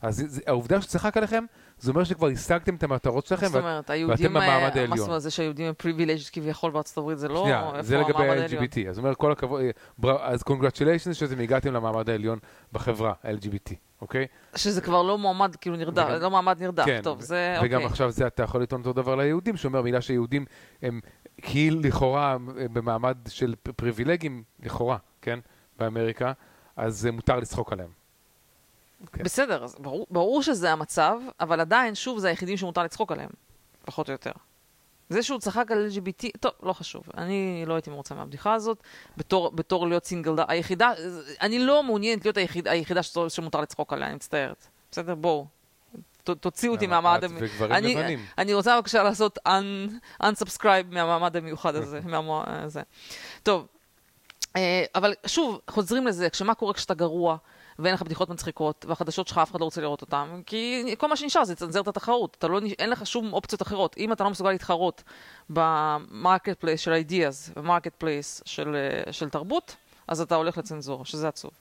אז זה, העובדה שצחק עליכם, זה אומר שכבר השגתם את המטרות שלכם, זאת אומרת, היהודים, במעמד העליון. מה זאת אומרת, זה שהיהודים הם פריבילג' כביכול בארצות הברית, זה לא... שנייה, זה לגבי ה-LGBT. אז אומר, כל הכבוד, אה, אז קונגרצ'וליישנס שאתם הגעתם למעמד העליון בחברה, ה-LGBT, אוקיי? שזה כבר לא מועמד, כאילו נרדף, לא מעמד נרדף, כן, טוב, זה אוקיי. וגם עכשיו זה, אתה יכול לטעון אותו דבר ליהודים, שאומר, בגלל שיהודים הם כאילו לכאורה במעמד של פריבילגים, לכאורה, כן, באמריקה, אז מותר לצחוק עליהם. Okay. אוקיי. בסדר, אז ברור, ברור שזה המצב, אבל עדיין, שוב, זה היחידים שמותר לצחוק עליהם, פחות או יותר. זה שהוא צחק על LGBT, טוב, לא חשוב. אני לא הייתי מרוצה מהבדיחה הזאת. בתור, בתור להיות סינגל, היחידה, אני לא מעוניינת להיות היחיד, היחידה שמותר לצחוק עליה, אני מצטערת. בסדר? בואו. תוציאו אותי מהמעמד... וגברים אני, לבנים. אני רוצה בבקשה לעשות unsubscribe מהמעמד המיוחד הזה. מהמו... זה. טוב, אה, אבל שוב, חוזרים לזה, כשמה קורה כשאתה גרוע, ואין לך בדיחות מצחיקות, והחדשות שלך אף אחד לא רוצה לראות אותן, כי כל מה שנשאר זה לצנזר את התחרות. לא, אין לך שום אופציות אחרות. אם אתה לא מסוגל להתחרות ב marketplace של ideas ו marketplace של, אה, של תרבות, אז אתה הולך לצנזורה, שזה עצוב.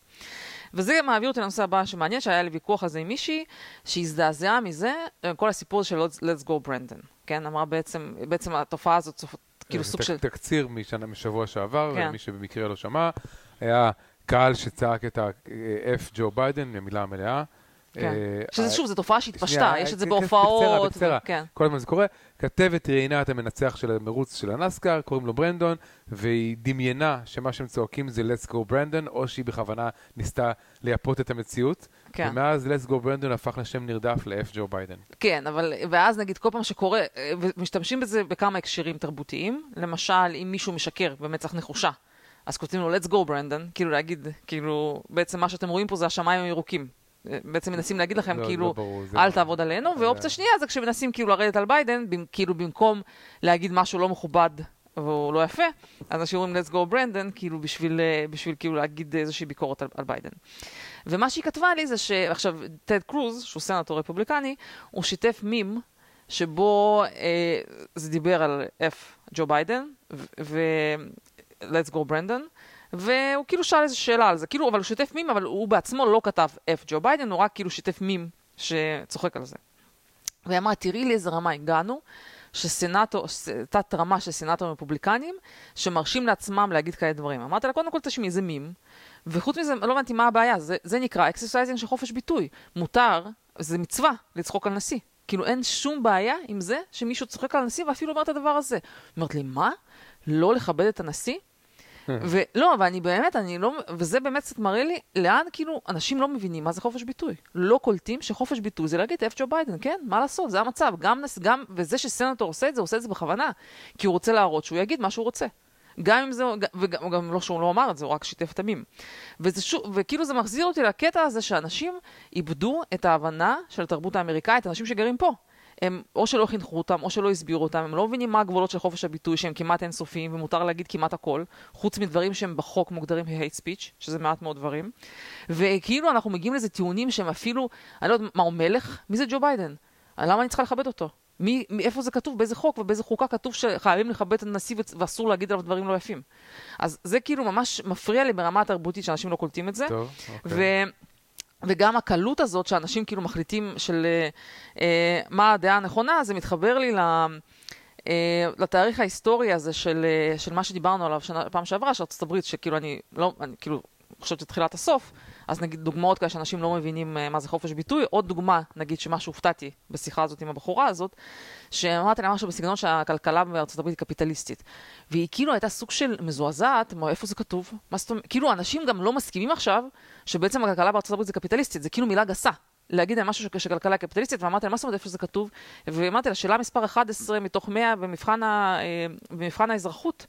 וזה מעביר אותי לנושא הבא שמעניין, שהיה לי ויכוח על זה עם מישהי, שהזדעזעה מזה, אה, כל הסיפור של Let's Go Brandon. כן, אמרה בעצם, בעצם התופעה הזאת, כאילו סוג של... תקציר משנה, משבוע שעבר, כן. מי שבמקרה לא שמע, היה קהל שצעק את ה-F ג'ו ביידן, המילה המלאה. כן. אה, שזה אה, שוב, זו תופעה שהתפשטה, יש את זה אה, בהופעות. בקצרה, כן. כל הזמן זה קורה. כתבת ראיינה את המנצח של המרוץ של הנאסקר, קוראים לו ברנדון, והיא דמיינה שמה שהם צועקים זה Let's go ברנדון, או שהיא בכוונה ניסתה לייפות את המציאות. כן. ומאז Let's go ברנדון הפך לשם נרדף ל-F ג'ו ביידן. כן, אבל, ואז נגיד כל פעם שקורה, ומשתמשים בזה בכמה הקשרים תרבותיים, למשל, אם מישהו משקר במצח נחושה, אז כותבים לו, let's go ברנדון, כאילו להגיד, כאילו, בעצם מה שאתם רואים פה זה השמיים הירוקים. בעצם מנסים להגיד לכם, לא, כאילו, לא ברור, אל, לא- תעבוד עלינו, ואופציה שנייה זה כשמנסים כאילו לרדת על ביידן, כאילו במקום להגיד משהו לא מכובד והוא לא יפה, אז אנשים אומרים let's go ברנדון, כאילו בשביל, אה, בשביל כאילו להגיד איזושהי ביקורת על, על ביידן. ומה שהיא כתבה לי זה שעכשיו, טד קרוז, שהוא סנטור רפובליקני, הוא שיתף מים שבו אה, זה דיבר על F ג'ו ביידן, ו-let's go ברנדון, והוא כאילו שאל איזו שאלה על זה, כאילו, אבל הוא שיתף מים, אבל הוא בעצמו לא כתב F ג'ו ביידן, הוא רק כאילו שיתף מים שצוחק על זה. והיא אמרה, תראי לאיזה רמה הגענו, שסנאטור, ס- את רמה של סנאטורים רפובליקנים, שמרשים לעצמם להגיד כאלה דברים. אמרתי לה, קודם כל תשמעי, זה מים, וחוץ מזה, לא הבנתי מה הבעיה, זה, זה נקרא exercising של חופש ביטוי. מותר, זה מצווה, לצחוק על נשיא. כאילו אין שום בעיה עם זה שמישהו צוחק על הנשיא ואפילו אומר את הדבר הזה. אומרת לי, מה? לא לכבד את הנשיא? ולא, אבל אני באמת, אני לא, וזה באמת קצת מראה לי לאן כאילו אנשים לא מבינים מה זה חופש ביטוי. לא קולטים שחופש ביטוי זה להגיד F ג'ו ביידן, כן, מה לעשות, זה המצב. גם, גם, וזה שסנטור עושה את זה, עושה את זה בכוונה, כי הוא רוצה להראות שהוא יגיד מה שהוא רוצה. גם אם זה, וגם גם לא שהוא לא אמר את זה, הוא רק שיתף את המים. וזה שוב, וכאילו זה מחזיר אותי לקטע הזה שאנשים איבדו את ההבנה של התרבות האמריקאית, אנשים שגרים פה. הם או שלא חינכו אותם, או שלא הסבירו אותם, הם לא מבינים מה הגבולות של חופש הביטוי, שהם כמעט אינסופיים, ומותר להגיד כמעט הכל, חוץ מדברים שהם בחוק מוגדרים כ-hate speech, שזה מעט מאוד דברים. וכאילו אנחנו מגיעים לזה טיעונים שהם אפילו, אני לא יודעת, מה הוא מלך? מי זה ג'ו ביידן? למה אני צריכה לכבד אותו? מי, מי- איפה זה כתוב? באיזה חוק ובאיזה חוקה כתוב שחייבים לכבד את הנשיא ואסור להגיד עליו דברים לא יפים? אז זה כאילו ממש מפריע לי ברמה התרבותית שאנשים לא קולטים את זה. טוב, אוקיי. וגם הקלות הזאת שאנשים כאילו מחליטים של אה, אה, מה הדעה הנכונה, זה מתחבר לי ל... אה, לתאריך ההיסטורי הזה של, אה, של מה שדיברנו עליו שנה, פעם שעברה, של ארצות הברית, שכאילו אני לא, אני כאילו חושבת שתחילת הסוף, אז נגיד דוגמאות כאלה שאנשים לא מבינים אה, מה זה חופש ביטוי, עוד דוגמה, נגיד שמה שהופתעתי בשיחה הזאת עם הבחורה הזאת, שאמרתי לה משהו בסגנון שהכלכלה בארצות הברית היא קפיטליסטית. והיא כאילו הייתה סוג של מזועזעת, איפה זה כתוב? מה זאת אומרת? כאילו אנשים גם לא מסכימים עכשיו שבעצם הכלכלה בארצות הברית זה קפיטליסטית, זה כאילו מילה גסה. להגיד להם משהו שכלכלה קפיטליסטית, ואמרתי לה, מה זאת אומרת איפה זה כתוב? ואמרתי לה, שאלה מספר 11 מתוך 100 במבחן, ה, אה, במבחן האזרחות,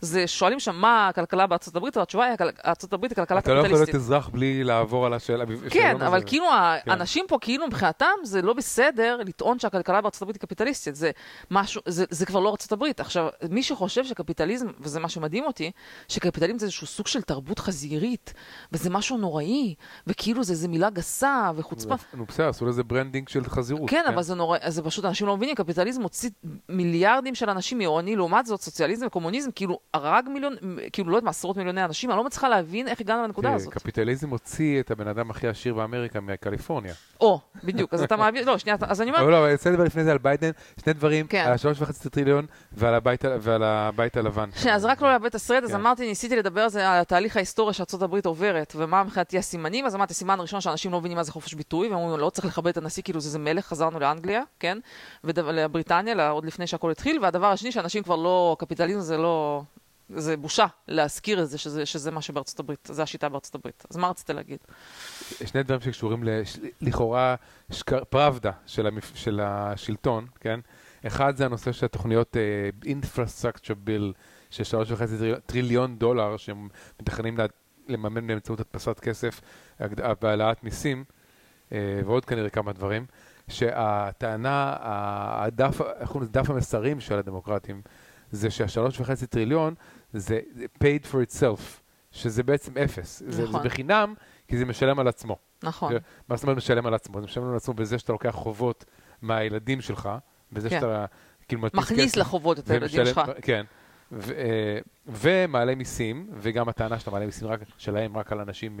זה שואלים שם מה הכלכלה בארצות הברית, והתשובה היא, "הכל- ארצות הברית היא כלכלה אתה לא יכול קפיטליסטית. להיות אזרח בלי לעבור על השאלה. כן, אבל. כאילו כן. האנשים פה, כאילו מבחינתם זה לא בסדר לטעון שהכלכלה בארצות הברית היא קפיטליסטית. זה משהו, זה, כבר לא ארצות הברית. עכשיו, מי שחושב שקפיטליזם, וזה מה שמדהים אותי, שקפיטליזם זה איזשהו סוג של תרבות חזירית, וזה משהו נוראי, וכאילו זה איזה מילה גסה וחוצפה. נו בסדר, עשו לזה branding של חזירות. כן, אבל זה נורא, זה פשוט, אנשים לא מבינים, קפיטליזם הוציא מיליארדים של אנשים מעוני, לעומת זאת, סוציאליזם וקומוניזם, כאילו, הרג מיליון, כאילו, לא יודעת מה, עשרות מיליוני אנשים, אני לא מצליחה להבין איך הגענו לנקודה תראה, הזאת. קפיטליזם הוציא את הבן אדם הכי עשיר באמריקה מקליפורניה. או, בדיוק, אז אתה מעביר, לא, שנייה, אז אני אומרת, אבל לא, אבל אני רוצה לדבר לפני זה על ביידן, שני דברים, כן. על השלוש וחצי טריליון ועל הבית הלבן. שנייה, אז רק לא לאבד את הסרט, אז כן. אמרתי, ניסיתי לדבר על זה, על התהליך ההיסטורי שארצות הברית עוברת, ומה מבחינתי הסימנים, אז אמרתי, סימן ראשון שאנשים לא מבינים מה זה חופש ביטוי, והם אומרים, לא צריך לכבד את הנשיא, כאילו זה מלך, חזרנו לאנגליה, כן? ולבריטניה, לה- עוד לפני שהכל התחיל, והדבר השני, שאנשים כבר לא, קפיטליזם זה לא, זה בושה להזכיר את זה, שזה, שזה מה שבארצות הברית, זה השיטה בארצות הברית. אז מה רצית להגיד? שני דברים שקשורים לכאורה שקר- פראבדה של, המפ... של השלטון, כן? אחד זה הנושא של התוכניות uh, Infrastructure Bill של שלוש וחצי טריל- טריליון דולר שהם מתכננים לה... לממן באמצעות הדפסת כסף והעלאת מיסים uh, ועוד כנראה כמה דברים, שהטענה, הדף, איך קוראים לזה? דף המסרים של הדמוקרטים זה שהשלוש וחצי טריליון זה זה paid for itself, שזה בעצם אפס. זה, זה נכון. בחינם כי זה משלם על עצמו. נכון. מה זאת אומרת משלם על עצמו? זה משלם על עצמו בזה שאתה לוקח חובות מהילדים שלך, בזה כן. שאתה כאילו מדפיס מכניס כסף לחובות את הילדים שלך. כן. ו- אה, ומעלה מיסים, וגם הטענה שאתה מעלה מיסים רק, שלהם רק על אנשים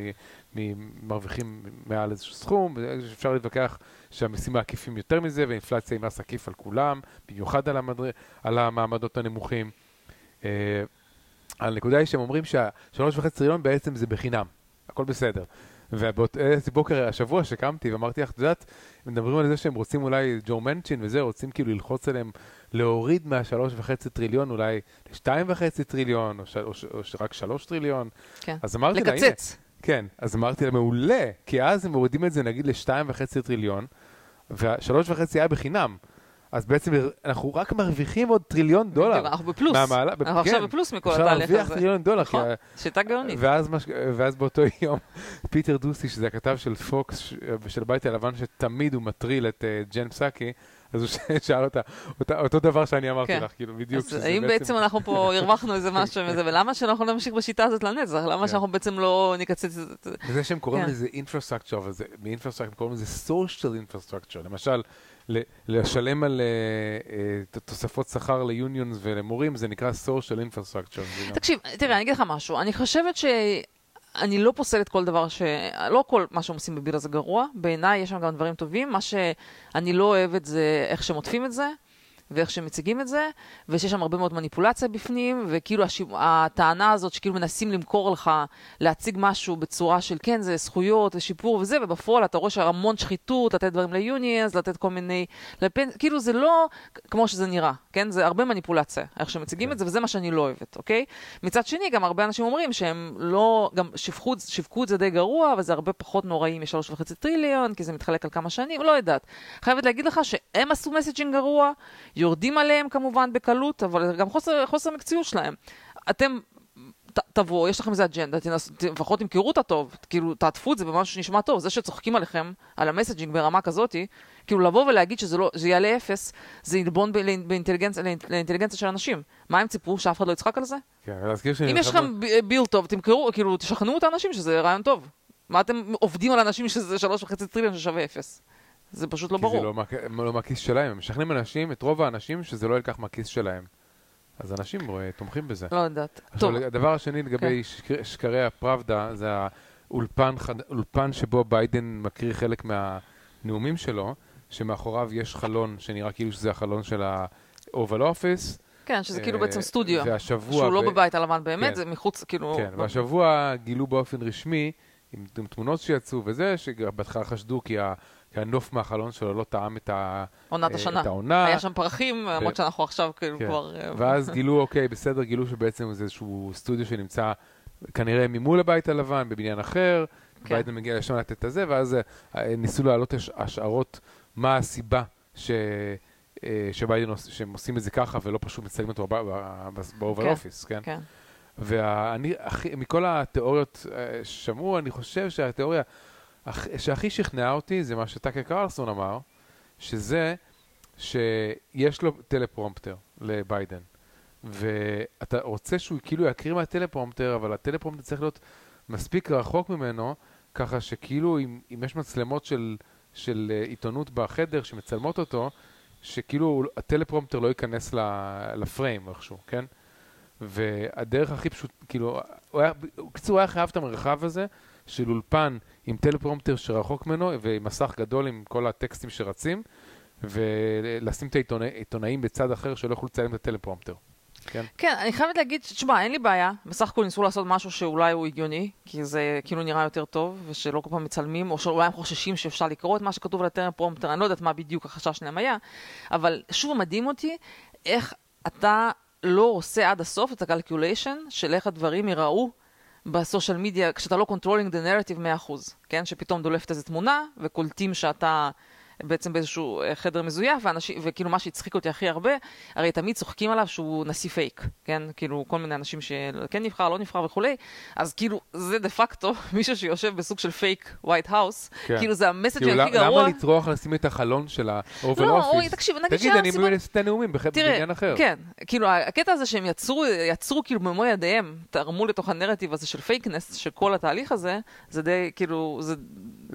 מרוויחים מעל איזשהו סכום, אפשר להתווכח שהמיסים העקיפים יותר מזה, ואינפלציה היא מס עקיף על כולם, במיוחד על, המדר... על המעמדות הנמוכים. אה, הנקודה היא שהם אומרים שהשלוש וחצי טריליון בעצם זה בחינם, הכל בסדר. ובאיזה בוקר, השבוע שקמתי ואמרתי לך, את יודעת, הם מדברים על זה שהם רוצים אולי, ג'ו מנצ'ין וזה, רוצים כאילו ללחוץ עליהם, להוריד מהשלוש וחצי טריליון אולי לשתיים וחצי טריליון, או, ש, או, ש, או ש, רק שלוש טריליון. כן. אז אמרתי לה, הנה, לקצץ. כן, אז אמרתי לה, מעולה, כי אז הם מורידים את זה נגיד לשתיים וחצי טריליון, והשלוש וחצי היה בחינם. אז בעצם אנחנו רק מרוויחים עוד טריליון דולר. אנחנו בפלוס. מהמעלה, אנחנו כן. עכשיו בפלוס מכל אפשר התהליך להרוויח הזה. טריליון דולר. נכון, שיטה גאונית. ואז, מש... ואז באותו יום, פיטר דוסי, שזה הכתב של פוקס, ש- של הבית הלבן, שתמיד הוא מטריל את uh, ג'ן פסקי, אז הוא שאל אותה, אותה, אותו דבר שאני אמרתי כן. לך, כאילו, בדיוק. אז האם בעצם אנחנו פה הרווחנו איזה משהו מזה, ולמה שאנחנו לא נמשיך בשיטה הזאת לנצח? למה כן. שאנחנו בעצם לא נקצץ את זה? וזה שהם קוראים כן. לזה infrastructure, אבל זה, מ-infrastructure הם קוראים לזה social infrastructure. למשל, לשלם על uh, uh, תוספות שכר ליוניונס ולמורים, זה נקרא social infrastructure. תקשיב, תראה, אני אגיד לך משהו. אני חושבת ש... אני לא פוסלת כל דבר ש... לא כל מה שהם עושים בבירה זה גרוע. בעיניי יש שם גם דברים טובים. מה שאני לא אוהבת זה איך שהם עוטפים את זה. ואיך שהם מציגים את זה, ושיש שם הרבה מאוד מניפולציה בפנים, וכאילו הש... הטענה הזאת שכאילו מנסים למכור לך, להציג משהו בצורה של כן, זה זכויות ושיפור וזה, ובפועל אתה רואה שהמון שחיתות, לתת דברים ליוניאנס, לתת כל מיני... לפנ... כאילו זה לא כמו שזה נראה, כן? זה הרבה מניפולציה, איך שמציגים כן. את זה, וזה מה שאני לא אוהבת, אוקיי? מצד שני, גם הרבה אנשים אומרים שהם לא, גם שיווקו, שיווקו את זה די גרוע, אבל זה הרבה פחות נוראי משלוש וחצי טריליון, כי זה מתחלק על כמה שנים, לא יודעת. חייבת להגיד לך שהם עשו מסג'ינג גרוע, יורדים עליהם כמובן בקלות, אבל גם חוסר, חוסר מקצועיות שלהם. אתם ת, תבואו, יש לכם איזה אג'נדה, תנס, ת, לפחות תמכרו אותה טוב, כאילו תעטפו את זה במשהו שנשמע טוב. זה שצוחקים עליכם, על המסג'ינג ברמה כזאתי, כאילו לבוא ולהגיד שזה לא, זה יעלה אפס, זה ילבון באינטליגנציה, לאינ- לאינטליגנציה של אנשים. מה הם ציפו? שאף אחד לא יצחק על זה? כן. אם יש לכם ב- ביל טוב, תמכרו, כאילו תשכנעו את האנשים שזה רעיון טוב. מה אתם עובדים על אנשים שזה שלוש וחצי טריליון ששווה אפס? זה פשוט לא כי זה ברור. לא, מה- לא מהכיס שלהם, הם משכנעים אנשים, את רוב האנשים, שזה לא ילקח מהכיס שלהם. אז אנשים אה, תומכים בזה. לא יודעת. עכשיו, טוב, הדבר השני לגבי שקר- שקרי הפראבדה, זה האולפן חד- אולפן שבו ביידן מקריא חלק מהנאומים שלו, שמאחוריו יש חלון שנראה כאילו שזה החלון של ה-Oval Office. כן, שזה כאילו אה, בעצם סטודיו. והשבוע... שהוא לא ב- בבית הלבן באמת, כן. זה מחוץ, כאילו... כן, לא- והשבוע גילו באופן רשמי, עם, עם תמונות שיצאו וזה, שבהתחלה חשדו כי, ה, כי הנוף מהחלון שלו לא טעם את, ה, עונת אה, השנה. את העונה. היה שם פרחים, למרות שאנחנו עכשיו כאילו כן. כבר... אה, ואז גילו, אוקיי, בסדר, גילו שבעצם זה איזשהו סטודיו שנמצא כנראה ממול הבית הלבן, בבניין אחר, כן. ביידן מגיע לשם לתת את הזה, ואז אה, ניסו להעלות הש- השערות מה הסיבה ש... שביידן, שהם עושים את זה ככה ולא פשוט מצלמים אותו ב Oval כן. Office, כן? כן. ואני, מכל התיאוריות ששמעו, אני חושב שהתיאוריה שהכי שכנעה אותי זה מה שטאקר קרלסון אמר, שזה שיש לו טלפרומפטר לביידן. ואתה רוצה שהוא כאילו יקריא מהטלפרומפטר, אבל הטלפרומפטר צריך להיות מספיק רחוק ממנו, ככה שכאילו אם, אם יש מצלמות של, של אה, עיתונות בחדר שמצלמות אותו, שכאילו הטלפרומפטר לא ייכנס לפריים איכשהו, כן? והדרך הכי פשוט, כאילו, הוא היה, בקיצור, הוא היה חייב את המרחב הזה של אולפן עם טלפרומפטר שרחוק ממנו ועם מסך גדול עם כל הטקסטים שרצים, ולשים את העיתונא- העיתונאים בצד אחר שלא יוכלו לצלם את הטלפרומפטר. כן? כן, אני חייבת להגיד, תשמע, אין לי בעיה. בסך הכל ניסו לעשות משהו שאולי הוא הגיוני, כי זה כאילו נראה יותר טוב, ושלא כל פעם מצלמים, או שאולי הם חוששים שאפשר לקרוא את מה שכתוב על הטלפרומפטר, אני לא יודעת מה בדיוק החשש שלהם היה, אבל שוב מדהים אותי איך אתה לא עושה עד הסוף את ה calculation של איך הדברים ייראו ב social media, כשאתה לא controlling the narrative 100%, כן? שפתאום דולפת איזו תמונה, וקולטים שאתה בעצם באיזשהו אה, חדר מזויף, ואנשים, וכאילו מה שהצחיק אותי הכי הרבה, הרי תמיד צוחקים עליו שהוא נשיא פייק, כן? כאילו כל מיני אנשים שכן נבחר, לא נבחר וכולי, אז כאילו זה דה פקטו מישהו שיושב בסוג של fake White House, כן. כאילו זה ה message כאילו, הכי למה גרוע. לטרוח לשים את החלון של ה-Oval לא, Office? אוי, תקשיב, נגיד תגיד, אני את הנאומים בח- תראה, בבניין אחר. כן, כאילו הקטע הזה שהם יצרו, יצרו כאילו במו ידיהם, תרמו לתוך הנרטיב הזה של fakeness, של כל התהליך הזה, זה די, כאילו, זה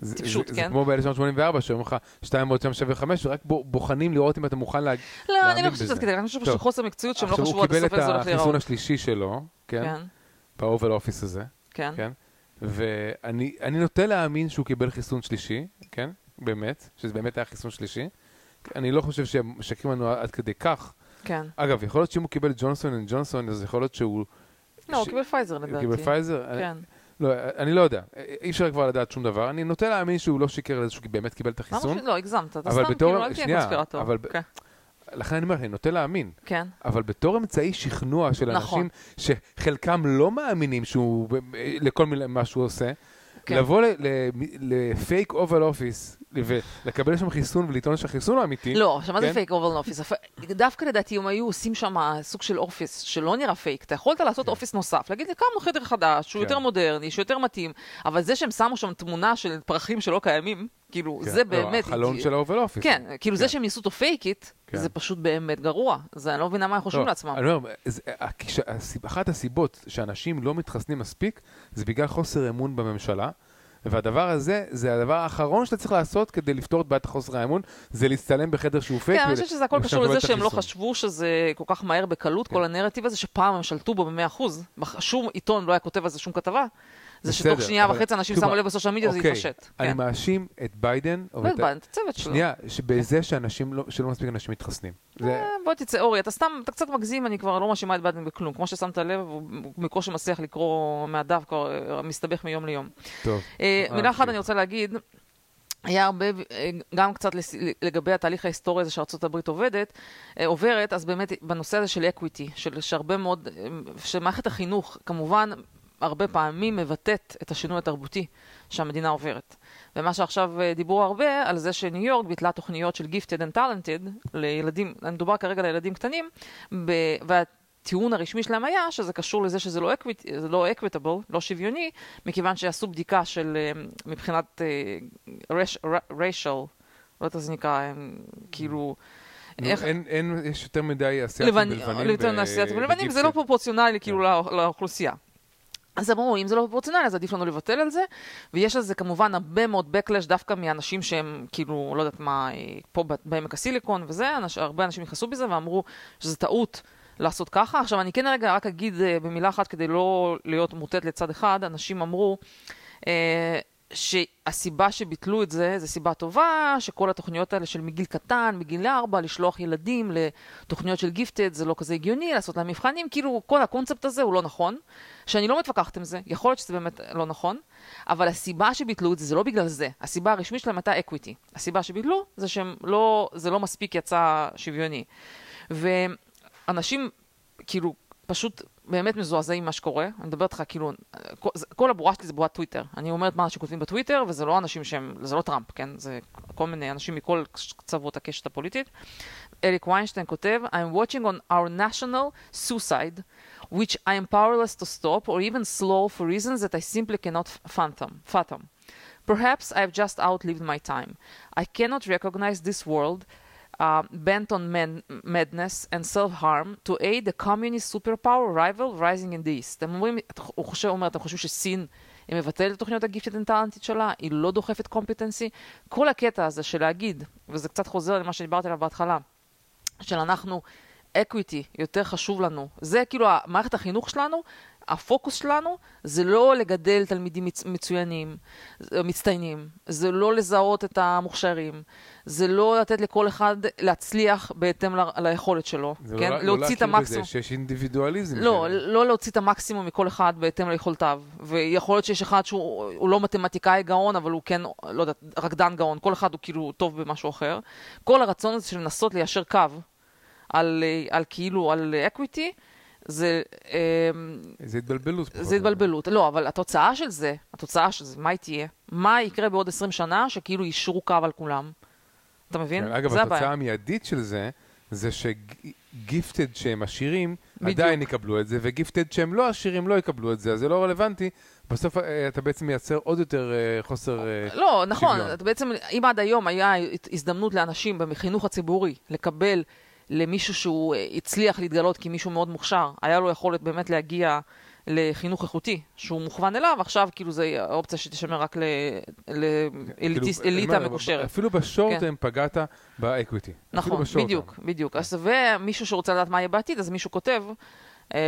זה- טיפשות, זה- זה כן? כמו ב-1984, שאומרים לך 2 ועוד 2 שווה 5, ורק בו- בוחנים לראות אם אתה מוכן להג... לא, אני להאמין לא חושבת בזה. שזה כדי, אני חושבת טוב. שזה חוסר מקצועיות שהם לא חשבו הוא עד קיבל הסוף את איך זה הולך החיסון להיראות. השלישי שלו, כן? כן, ב Oval Office הזה, כן. כן? ואני אני נוטה להאמין שהוא קיבל חיסון שלישי, כן? באמת, שזה באמת היה חיסון שלישי. אני לא חושב שהם משקרים לנו עד כדי כך. כן. אגב, יכול להיות שאם הוא קיבל ג'ונסון אנד ג'ונסון, אז יכול להיות שהוא... לא, הוא קיבל פייזר הוא לדעתי. קיבל פייזר? כן. לא, אני לא יודע. אי אפשר כבר לדעת שום דבר. אני נוטה להאמין שהוא לא שיקר לזה שהוא באמת קיבל את החיסון. לא, הגזמת. אתה סתם כאילו, אל תהיה קונספירטור. כן, לכן אני אומר, אני נוטה להאמין. כן. אבל בתור אמצעי שכנוע של נכון. אנשים שחלקם לא מאמינים שהוא, לכל מילה מה שהוא עושה, כן. לבוא ל fake Oval Office ולקבל שם חיסון ולטעון שהחיסון הוא אמיתי, לא, עכשיו מה זה כן? פייק אובל אופיס? דווקא לדעתי אם היו עושים שם סוג של office שלא נראה פייק, אתה יכולת לעשות office נוסף, להגיד הקמנו חדר חדש, שהוא כן. יותר מודרני, שהוא יותר מתאים, אבל זה שהם שמו שם תמונה של פרחים שלא קיימים, כאילו, כן. זה לא, באמת... החלון של ה Oval Office. כן, כאילו זה כן. שהם ניסו אותו fake it, כן. זה פשוט באמת גרוע. זה, אני לא מבינה מה הם חושבים לא, לעצמם. אני אומר, זה- אחת הסיבות שאנשים לא מתחסנים מספיק, זה בגלל חוסר אמון בממשלה. והדבר הזה, זה הדבר האחרון שאתה צריך לעשות כדי לפתור את בעיית החוסר האמון, זה להצטלם בחדר שהוא פייק. כן, אני חושבת שזה הכל קשור לזה שהם לא. חשבו שזה כל כך מהר בקלות, כל הנרטיב הזה, שפעם הם שלטו בו ב-100%. שום עיתון לא היה כותב על זה שום כתבה. זה שתוך בסדר, שנייה אבל- וחצי אנשים שמו לב ב social media, זה אוקיי, יתפשט. אני כן. מאשים את ביידן, או לא את ה- הבנת, הצוות שלו. שנייה, שבזה שאנשים לא, שלא מספיק אנשים מתחסנים. זה, אה, בוא תצא, אורי, אתה סתם, אתה קצת מגזים, אני כבר לא מאשימה את ביידן בכלום. כמו ששמת לב, הוא בקושי מצליח לקרוא מהדף, כבר אה, מסתבך מיום ליום. טוב. אה, אה, מילה אחת אוקיי. אני רוצה להגיד, היה הרבה, גם קצת לגבי התהליך ההיסטורי הזה שארה"ב עובדת, אה, עוברת, אז באמת בנושא הזה של אקוויטי, של שהרבה מאוד, שמערכת החינוך כמובן הרבה פעמים מבטאת את השינוי התרבותי שהמדינה עוברת. ומה שעכשיו אה, דיברו הרבה על זה שניו יורק ביטלה תוכניות של Gifted and Talented לילדים, מדובר כרגע לילדים קטנים, ב, והטיעון הרשמי שלהם היה שזה קשור לזה שזה לא, equit, זה לא equitable, לא שוויוני, מכיוון שעשו בדיקה של אה, מבחינת אה, racial, לא יודעת איך זה נקרא, כאילו... איך- אין, אין, יש יותר מדי אסיאתים לבנים, בלבנים. יותר אסיאתים בלבנים, זה. לא פרופורציונלי כאילו לא- לאוכלוסייה. אז אמרו, אם זה לא פרופורציונלי, אז עדיף לנו לבטל את זה, ויש לזה כמובן הרבה מאוד backlash דווקא מאנשים שהם כאילו, לא יודעת מה, אה, פה בעמק הסיליקון וזה, אנש, הרבה אנשים נכנסו בזה ואמרו שזה טעות לעשות ככה. עכשיו, אני כן רגע רק אגיד אה, במילה אחת כדי לא להיות מוטט לצד אחד, אנשים אמרו, אה, שהסיבה שביטלו את זה, זו סיבה טובה, שכל התוכניות האלה של מגיל קטן, מגיל ארבע, לשלוח ילדים לתוכניות של gifted, זה לא כזה הגיוני, לעשות להם מבחנים, כאילו כל הקונספט הזה הוא לא נכון, שאני לא מתווכחת עם זה, יכול להיות שזה באמת לא נכון, אבל הסיבה שביטלו את זה, זה לא בגלל זה. הסיבה הרשמית שלהם הייתה equity. הסיבה שביטלו זה שהם לא, זה לא מספיק יצא שוויוני. ואנשים, כאילו, פשוט באמת מזועזעים ממה שקורה. אני מדברת איתך, כאילו, כל, הבועה שלי זה בועת טוויטר. אני אומרת מה שכותבים בטוויטר, וזה לא אנשים שהם, זה לא טראמפ, כן? זה כל מיני אנשים מכל קצוות הקשת הפוליטית. אריק ויינשטיין כותב, I'm watching on our national suicide, which I am powerless to stop or even slow for reasons that I simply cannot fathom. fathom. Perhaps I have just outlived my time. I cannot recognize this world uh, bent on man- madness and self-harm to aid the communist superpower rival rising in the east. הם אומרים, הוא חושב, אומר, אתם חושבים שסין היא מבטלת את תוכניות ה gifted and talented שלה, היא לא דוחפת competency? כל הקטע הזה של להגיד, וזה קצת חוזר למה שדיברתי עליו בהתחלה, של אנחנו, equity יותר חשוב לנו. זה כאילו מערכת החינוך שלנו, הפוקוס שלנו זה לא לגדל תלמידים מצ... מצוינים, מצטיינים, זה לא לזהות את המוכשרים, זה לא לתת לכל אחד להצליח בהתאם ל... ליכולת שלו, זה כן? לא, לא להוציא את להכיר המקסימום. בזה שיש אינדיבידואליזם. לא, ש- לא להוציא את המקסימום מכל אחד בהתאם ליכולתיו. ויכול להיות שיש אחד שהוא הוא לא מתמטיקאי גאון, אבל הוא כן, לא יודעת, רקדן גאון. כל אחד הוא כאילו טוב במשהו אחר. כל הרצון הזה של לנסות ליישר קו על, אה, על כאילו, על equity, זה, אמ, זה התבלבלות. זה. התבלבלות. לא, אבל התוצאה של זה, התוצאה של זה, מה היא תהיה? מה יקרה בעוד 20 שנה שכאילו יישרו קו על כולם? אתה מבין? כן, אגב, התוצאה. המיידית של זה, זה שגיפטד שהם עשירים. עדיין יקבלו את זה, וגיפטד שהם לא עשירים לא יקבלו את זה, אז זה לא רלוונטי. בסוף אה, אתה בעצם מייצר עוד יותר אה, חוסר... אה, לא, נכון, שוויון. אתה בעצם, אם עד היום היה הזדמנות לאנשים בחינוך הציבורי לקבל למישהו שהוא אה, הצליח להתגלות כמישהו מאוד מוכשר, היה לו יכולת באמת להגיע לחינוך איכותי, שהוא מוכוון אליו, עכשיו כאילו זה האופציה שתשמר רק כאילו, לאליטה אומר, מקושרת. אפילו בשורט כן. פגעת באקוויטי. נכון, בדיוק. בדיוק. אז ומישהו שרוצה לדעת מה יהיה בעתיד, אז מישהו כותב, אמ,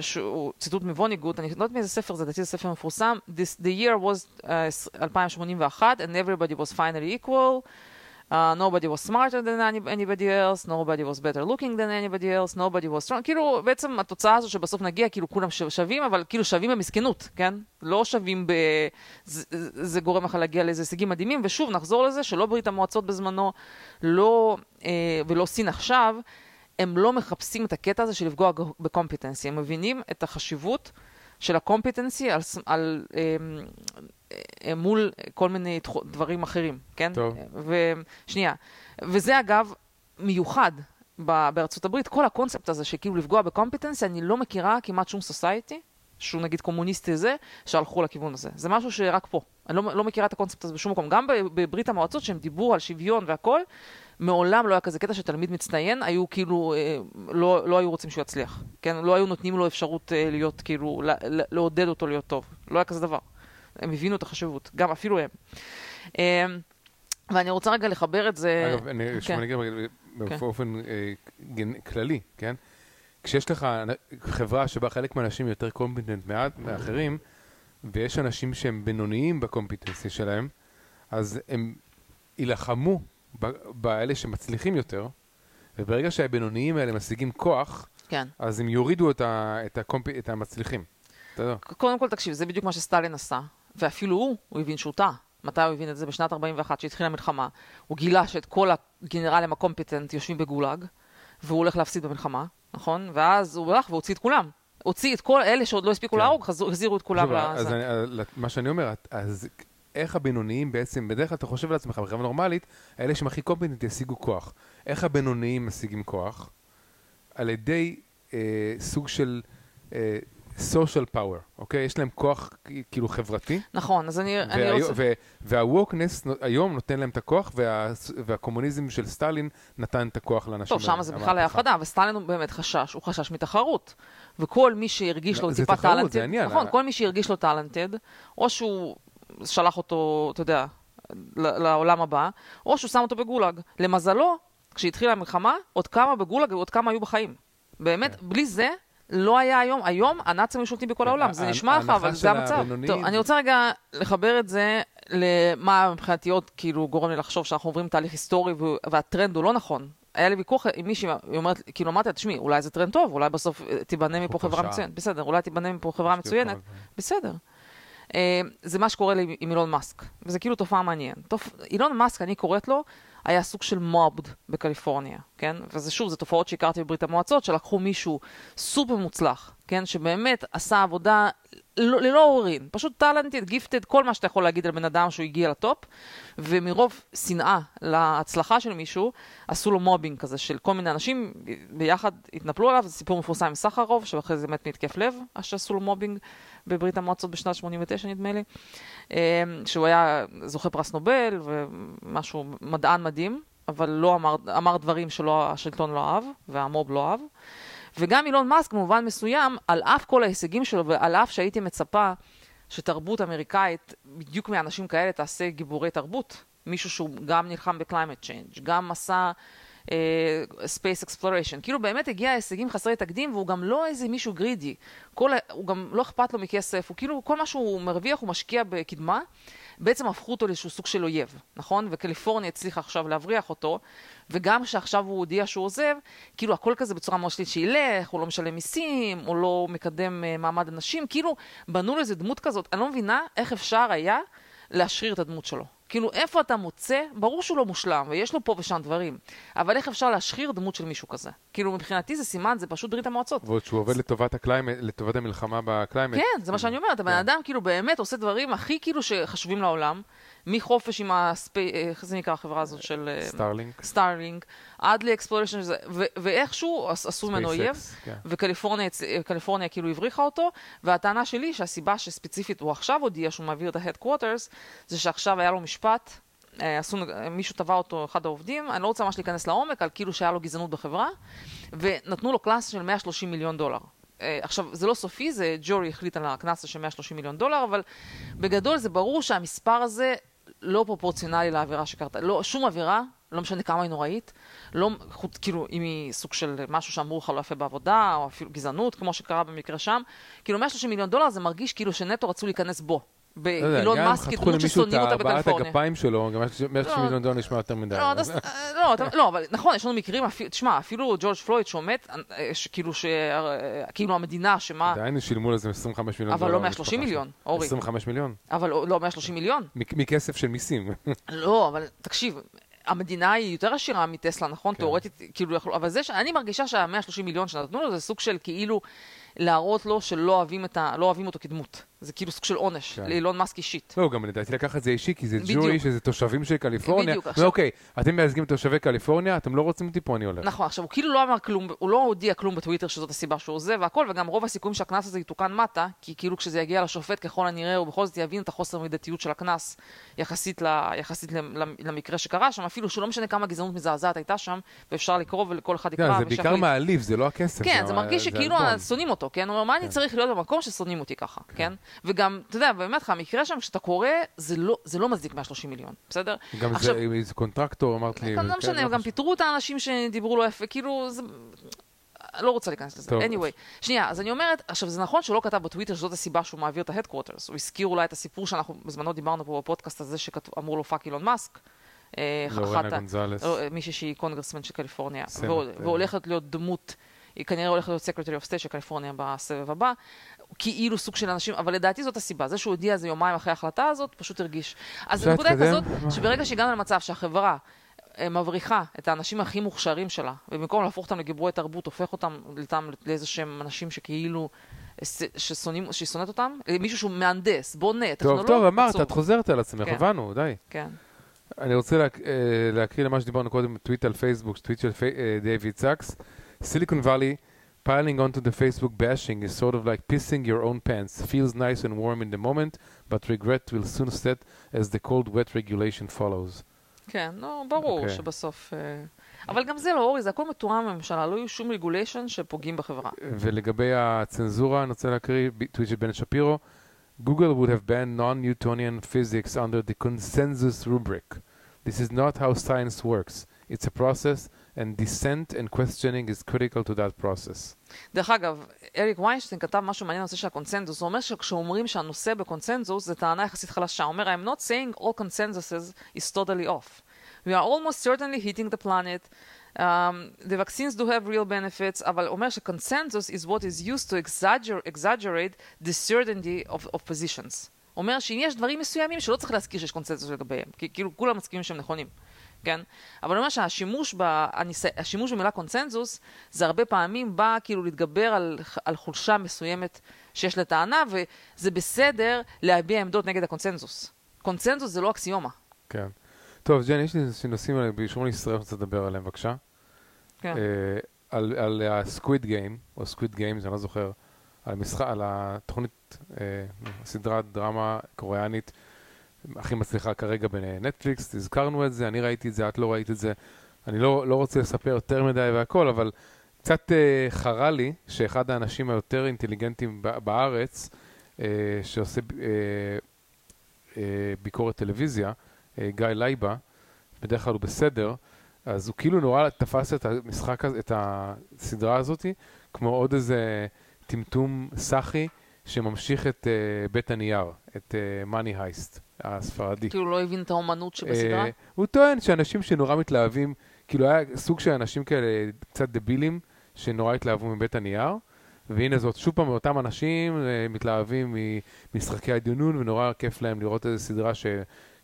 שהוא ציטוט מווניגוט, אני לא יודעת מאיזה ספר זה, לדעתי זה ספר מפורסם, This, The year was uh, 2081 and everybody was finally equal. Uh, nobody was smarter than any, anybody else, nobody was better looking than anybody else, nobody was strong. כאילו, בעצם התוצאה הזו שבסוף נגיע, כאילו כולם שווים, אבל כאילו שווים במסכנות, כן? לא שווים ב... זה, זה גורם לך להגיע לאיזה הישגים מדהימים, ושוב, נחזור לזה שלא ברית המועצות בזמנו, לא, אה, ולא סין עכשיו, הם לא מחפשים את הקטע הזה של לפגוע ב competency, הם מבינים את החשיבות של ה competency על, על, אה, אה, מול כל מיני דברים אחרים, כן? טוב. ושנייה, וזה אגב מיוחד בארצות הברית, כל הקונספט הזה שכאילו לפגוע ב competency, אני לא מכירה כמעט שום society, שהוא נגיד קומוניסטי זה, שהלכו לכיוון הזה. זה משהו שרק פה. אני לא, לא מכירה את הקונספט הזה בשום מקום. גם בברית המועצות, שהם דיברו על שוויון והכל, מעולם לא היה כזה קטע שתלמיד מצטיין, היו כאילו, אה, לא, לא היו רוצים שהוא יצליח. כן? לא היו נותנים לו אפשרות אה, להיות, כאילו, לעודד אותו להיות טוב. לא היה כזה דבר. הם הבינו את החשיבות, גם אפילו הם. אה, ואני רוצה רגע לחבר את זה... אגב, אני כן. שוב אגיד כן. באופן גנ- כללי, כן? כשיש לך חברה שבה חלק מהאנשים יותר competent מעט מאחרים, ויש אנשים שהם בינוניים ב competency שלהם, אז הם יילחמו באלה שמצליחים יותר, וברגע שהבינוניים האלה משיגים כוח, כן. אז הם יורידו את, ה, את, ה comp, את המצליחים. קודם כל, תקשיב, זה בדיוק מה שסטלין עשה, ואפילו הוא, הוא הבין שהוא טעה. מתי הוא הבין את זה? בשנת 41, שהתחילה המלחמה. הוא גילה שאת כל הגנרלים ה competent יושבים בגולאג, והוא הולך להפסיד במלחמה, נכון? ואז הוא הלך והוציא את כולם. הוציא את כל אלה שעוד לא הספיקו כן. להרוג, החזירו את כולם שוב, אז. אני, מה שאני אומר, אז איך הבינוניים בעצם, בדרך כלל אתה חושב על עצמך בחברה נורמלית, האלה שהם הכי competent ישיגו כוח. איך הבינוניים משיגים כוח? על ידי אה, סוג של אה, social power, אוקיי? יש להם כוח כאילו חברתי, נכון, אז אני, אני והיו- רוצה... וה wokeness היום נותן להם את הכוח, וה, והקומוניזם של סטלין נתן את הכוח לאנשים. טוב, שם זה בכלל היה. הפרדה, וסטלין הוא באמת חשש, הוא חשש מתחרות. וכל מי שהרגיש לא, לו טיפה talented. נכון, ה- כל מי שהרגיש לו talented, או שהוא שלח אותו, אתה יודע, לעולם הבא, או שהוא שם אותו בגולאג. למזלו, כשהתחילה המלחמה, עוד כמה בגולאג ועוד כמה היו בחיים. באמת, בלי זה, לא היה היום, היום הנאצים היו שולטים בכל כן, העולם, זה נשמע לך, אבל זה המצב. הבינוניים טוב, אני רוצה רגע לחבר את זה למה מבחינתי עוד כאילו גורם לי לחשוב שאנחנו עוברים תהליך היסטורי והטרנד הוא לא נכון. היה לי ויכוח עם מישהי, היא אומרת, כאילו אמרתי לה, תשמעי, אולי זה טרנד טוב, אולי בסוף תיבנה מפה חברה. מצוינת, בסדר, אולי תיבנה מפה חברה מצוינת. בסדר. אה, זה מה שקורה לי עם אילון מאסק, וזה כאילו תופעה מעניינת. תופ... אילון מאסק, אני קוראת לו, היה סוג של mobbed בקליפורניה, כן? וזה שוב, זה תופעות שהכרתי בברית המועצות, שלקחו מישהו סופר מוצלח, כן? שבאמת עשה עבודה לא- ללא עוררין, פשוט talented, gifted, כל מה שאתה יכול להגיד על בן אדם שהוא הגיע ל top, ומרוב שנאה להצלחה של מישהו, עשו לו mobbing כזה של כל מיני אנשים ביחד התנפלו עליו, זה סיפור מפורסם עם סחרוב, שאחרי זה מת מהתקף לב, אז שעשו לו mobbing בברית המועצות בשנת 89 נדמה לי, אה, שהוא היה זוכה פרס נובל ומשהו, מדען מדהים, אבל לא אמר, אמר דברים שלא השלטון לא אהב והמוב לא אהב. וגם אילון מאסק במובן מסוים, על אף כל ההישגים שלו ועל אף שהייתי מצפה שתרבות אמריקאית, בדיוק מאנשים כאלה תעשה גיבורי תרבות. מישהו שהוא גם נלחם ב-climate change, גם עשה space exploration. כאילו באמת הגיע הישגים חסרי תקדים, והוא גם לא איזה מישהו גרידי. כל, הוא גם לא אכפת לו מכסף, הוא כאילו, כל מה שהוא מרוויח הוא משקיע בקדמה. בעצם הפכו אותו לאיזשהו סוג של אויב, נכון? וקליפורניה הצליחה עכשיו להבריח אותו, וגם שעכשיו הוא הודיע שהוא עוזב, כאילו הכל כזה בצורה מאוד שלילית שילך, הוא לא משלם מיסים, הוא לא מקדם uh, מעמד הנשים, כאילו בנו לו איזה דמות כזאת, אני לא מבינה איך אפשר היה להשחיר את הדמות שלו. כאילו, איפה אתה מוצא, ברור שהוא לא מושלם, ויש לו פה ושם דברים, אבל איך אפשר להשחיר דמות של מישהו כזה? כאילו, מבחינתי זה סימן, זה פשוט ברית המועצות. ועוד שהוא עובד לטובת ה climate, לטובת המלחמה ב climate. כן, זה מה שאני אומרת, הבן כן. אדם כאילו באמת עושה דברים הכי כאילו שחשובים לעולם, מחופש עם ה-space... איך זה נקרא החברה הזאת של... אה, סטארלינק. סטארלינק, ה-space exploration, ואיכשהו עש- עשו ממנו אויב, כן. וקליפורניה קליפורניה כאילו הבריחה אותו, והטענה שלי שהסיבה שספציפית הוא עכשיו הודיע שהוא מעביר את ה-headquarters, זה שעכשיו היה לו משפט, אה, עשו, מישהו תבע אותו, אחד העובדים, אני לא רוצה ממש להיכנס לעומק, על כאילו שהיה לו גזענות בחברה, ונתנו לו קנס של 130 מיליון דולר. אה, עכשיו, זה לא סופי, זה ג'ורי החליט על הקנס של 130 מיליון דולר, אבל בגדול זה ברור שהמספר הזה לא פרופורציונלי לעבירה שקרתה. לא, שום עבירה, לא משנה כמה היא נוראית, לא, חוץ, כאילו, אם היא סוג של משהו שאמרו לך לא יפה בעבודה, או אפילו גזענות, כמו שקרה במקרה שם, כאילו 130 מיליון דולר זה מרגיש כאילו שנטו רצו להיכנס בו. לא באילון גם אם מאסק, חתכו כדמות למישהו את ששונאים אותה הבעת בקליפורניה. הגפיים שלו, גם 160 לא, מיליון דולר נשמע יותר מדי. לא, לא, אבל נכון, יש לנו מקרים, תשמע, אפילו ג'ורג' פלויד שעומד, אה, כאילו. אה, כאילו המדינה, שמה... עדיין שילמו לזה 25 מיליון דולר. אבל לא למשפחה 130 שלו. מיליון, אורי. 25 מיליון. אבל לא לא 130 מיליון. מכסף של מיסים. לא, אבל תקשיב, המדינה היא יותר עשירה מטסלה, נכון? כן. תיאורטית, כאילו, אבל זה שאני מרגישה שה-130 מיליון שנתנו לו זה סוג של כאילו להראות לו שלא אוהבים, את ה, לא אוהבים אותו כדמות. זה כאילו סוג של עונש, כן. לאילון מאסק אישית. לא, גם לדעתי לקח את זה אישי, כי זה. ג'ורי, שזה תושבים של קליפורניה. בדיוק, עכשיו- אוקיי, אתם מייצגים תושבי קליפורניה, אתם לא רוצים אותי פה, אני הולך. נכון, עכשיו הוא כאילו לא אמר כלום, הוא לא הודיע כלום בטוויטר שזאת הסיבה שהוא עוזב והכל, וגם רוב הסיכויים שהקנס הזה יתוקן מטה, כי כאילו כשזה יגיע לשופט ככל הנראה הוא בכל זאת יבין את החוסר מידתיות של הקנס יחסית, ל, יחסית למקרה שקרה שם, אפילו שלא משנה כמה גזענות מזעזעת הייתה שם, ואפשר לקרוא ולכל אחד יקרא. כן, זה בעיקר. מעליב, זה לא הכסף. כן, זה מרגיש שכאילו העלבון. שונאים אותו, כן? הוא אומר, מה אני כן. צריך להיות במקום ששונאים אותי ככה, כן? וגם, אתה יודע, באמת, לך, המקרה שם, כשאתה קורא, זה לא- זה לא מצדיק 130 מיליון, בסדר? גם עכשיו- זה איזה contractor, אמרת לי. לא כן, משנה, גם חשוב. פיטרו את האנשים שדיברו לא יפה, כאילו, זה... לא רוצה להיכנס לזה. טוב. anyway, שנייה, אז אני אומרת, עכשיו זה נכון שהוא לא כתב בטוויטר שזאת הסיבה שהוא מעביר את ה-headquarters, הוא הזכיר אולי את הסיפור שאנחנו בזמנו דיברנו פה בפודקאסט הזה שאמרו לו fuck אילון מאסק. אה, לורנה גונזלס. לא, מישהי שהיא קונגרסמן של קליפורניה, אה. והולכת להיות דמות, היא כנראה הולכת להיות secretary of state של קליפורניה בסבב הבא, כאילו סוג של אנשים, אבל לדעתי זאת הסיבה, זה שהוא הודיע על זה יומיים אחרי ההחלטה הזאת, פשוט הרגיש. אז הנקודה היא? כזאת? שברגע שהגענו למצב שהחברה אה, מבריחה את האנשים הכי מוכשרים שלה, ובמקום להפוך אותם לגיבורי תרבות, הופך אותם לאיזה שהם אנשים שכאילו, אה, ששונאים, שהיא שונאת אותם, אה, מישהו שהוא מהנדס, בונה, טוב, טכנולוג, טוב, אמרת. את חוזרת על עצמך, כן. הבנו, די. כן. אני רוצה להק- להקריא למה שדיברנו קודם, טוויט על פייסבוק, טוויט של פי- דיוויד סאקס. Silicon Valley, piling onto the Facebook bashing is sort of like pissing your own pants. Feels nice and warm in the moment, but regret will soon set as the cold wet regulation follows. כן, נו, ברור אוקיי. שבסוף... אה, אבל גם זה לא, אורי, זה הכל מתואם בממשלה, לא יהיו שום רגוליישן שפוגעים בחברה. ולגבי הצנזורה, אני רוצה להקריא ב- טוויט של בן שפירו. Google would have banned non-Newtonian physics under the consensus rubric. This is not how science works. It's a process, and dissent and questioning is critical to that process. דרך אגב, אריק ויינשטיין כתב משהו מעניין בנושא של הקונצנזוס, הוא אומר שכשאומרים שהנושא בקונצנזוס זה טענה יחסית חלשה. הוא אומר, I'm not saying all consensuses is totally off. We are almost certainly hitting the planet. Um, the vaccines do have real benefits, אבל הוא אומר שקונצנזוס is what is used to exagger- exaggerate the certainty of, of positions. הוא אומר שאם יש דברים מסוימים שלא צריך להזכיר שיש קונצנזוס לגביהם, כי כאילו כולם מסכימים שהם נכונים. כן? אבל אני אומר שהשימוש ב, הניס... השימוש במילה קונצנזוס, זה הרבה פעמים בא כאילו להתגבר על, על חולשה מסוימת שיש לטענה, וזה בסדר להביע עמדות נגד הקונצנזוס. קונצנזוס זה לא אקסיומה. כן. טוב, ג'ן, יש לי נושאים באישור לישראל, אני רוצה לדבר עליהם, בבקשה. כן. אה, על, על ה-Squid Game, או Squid Games, אני לא זוכר, על, משחק, על התוכנית, אה, סדרת דרמה קוריאנית הכי מצליחה כרגע בנטפליקס, הזכרנו את זה, אני ראיתי את זה, את לא ראית את זה. אני לא, לא רוצה לספר יותר מדי והכל, אבל קצת אה, חרה לי שאחד האנשים היותר אינטליגנטים בארץ, אה, שעושה אה, אה, ביקורת טלוויזיה, אה, גיא לייבה, בדרך כלל הוא בסדר, אז הוא כאילו נורא תפס את המשחק הזה, את הסדרה הזאת, כמו עוד איזה טמטום סאחי שממשיך את uh, בית הנייר, את מאני uh, הייסט, הספרדי. כאילו לא הבין את האומנות שבסדרה? אה, הוא טוען שאנשים שנורא מתלהבים, כאילו היה סוג של אנשים כאלה קצת דבילים, שנורא התלהבו מבית הנייר, והנה זאת שוב פעם אותם אנשים אה, מתלהבים ממשחקי הדיונון, ונורא כיף להם לראות איזו סדרה ש,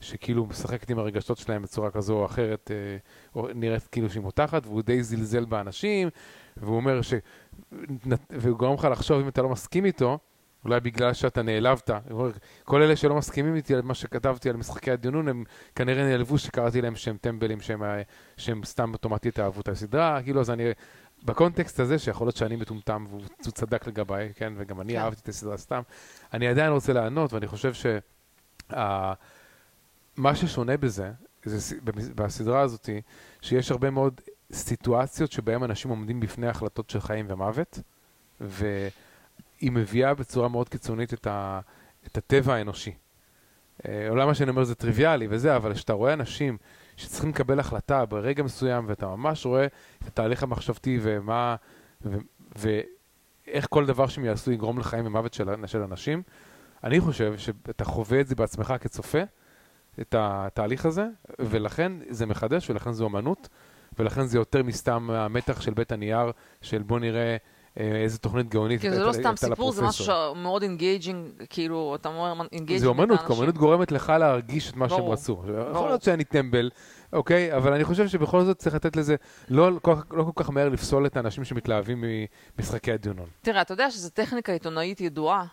שכאילו משחקת עם הרגשות שלהם בצורה כזו או אחרת, אה, או נראית כאילו שהיא מותחת, והוא די זלזל באנשים, והוא אומר ש... והוא גורם לך לחשוב אם אתה לא מסכים איתו, אולי בגלל שאתה נעלבת. כל אלה שלא מסכימים איתי על מה שכתבתי על משחקי הדיונון, הם כנראה נעלבו שקראתי להם שהם טמבלים, שהם, אה, שהם סתם אוטומטית אהבו את הסדרה, כאילו, אז אני... בקונטקסט הזה, שיכול להיות שאני מטומטם והוא צדק לגביי, כן, וגם אני כן. אהבתי את הסדרה סתם, אני עדיין רוצה לענות, ואני חושב ש... ה- מה ששונה בזה, זה בסדרה הזאת, שיש הרבה מאוד סיטואציות שבהן אנשים עומדים בפני החלטות של חיים ומוות, והיא מביאה בצורה מאוד קיצונית את, ה, את הטבע האנושי. אה, אולי מה שאני אומר זה טריוויאלי וזה, אבל כשאתה רואה אנשים שצריכים לקבל החלטה ברגע מסוים, ואתה ממש רואה את התהליך המחשבתי ומה, ו, ואיך כל דבר שהם יעשו יגרום לחיים ומוות של, של אנשים, אני חושב שאתה חווה את זה בעצמך כצופה, את התהליך הזה, ולכן זה מחדש, ולכן זו אמנות, ולכן זה יותר מסתם המתח של בית הנייר, של בוא נראה אה, איזה תוכנית גאונית. כאילו זה לא סתם סיפור, זה משהו מאוד engaging, כאילו, אתה אומר engaging. זה אומנות, כי אומנות גורמת לך להרגיש את מה שהם רצו. יכול להיות שאני טמבל, אוקיי? אבל אני חושב שבכל זאת צריך לתת לזה, לא, לא כל כך מהר לפסול את האנשים שמתלהבים ממשחקי הדיונון. תראה, אתה יודע שזו טכניקה עיתונאית ידועה.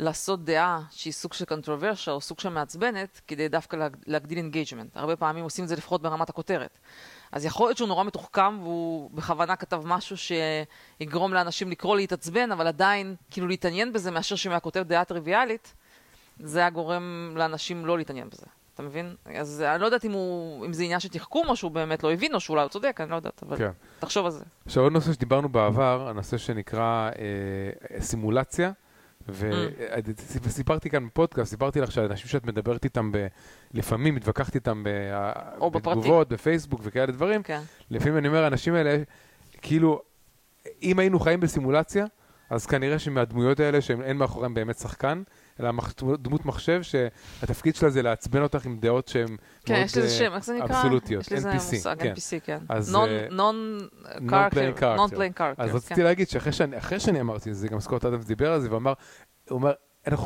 לעשות דעה שהיא סוג של controversial או סוג של מעצבנת, כדי דווקא להגדיל engagement. הרבה פעמים עושים את זה לפחות ברמת הכותרת. אז יכול להיות שהוא נורא מתוחכם, והוא בכוונה כתב משהו שיגרום לאנשים לקרוא להתעצבן, אבל עדיין, כאילו להתעניין בזה, מאשר שאם היה כותב דעה טריוויאלית, זה היה גורם לאנשים לא להתעניין בזה. אתה מבין? אז אני לא יודעת אם, הוא, אם זה עניין של תחכום, או שהוא באמת לא הבין, או שאולי הוא צודק, אני לא יודעת, אבל כן. תחשוב על זה. עכשיו עוד נושא שדיברנו בעבר, הנושא שנקרא אה, סימולציה. וסיפרתי כאן בפודקאסט, סיפרתי לך שאנשים שאת מדברת איתם, ב... לפעמים מתווכחת איתם ב... בתגובות, בפייסבוק וכאלה דברים, כן. לפעמים אני אומר, האנשים האלה, כאילו, אם היינו חיים בסימולציה, אז כנראה שמהדמויות האלה, שאין מאחוריהם באמת שחקן, אלא דמות מחשב שהתפקיד שלה זה לעצבן אותך עם דעות שהן כן, מאוד יש לזה שם, איך זה נקרא? אבסולוטיות, NPC. יש לזה מושג, כן. NPC, כן. Non-playing character. אז רציתי כן. להגיד שאחרי שאני אמרתי זה, גם סקוט אדמס דיבר על זה ואמר, הוא אומר,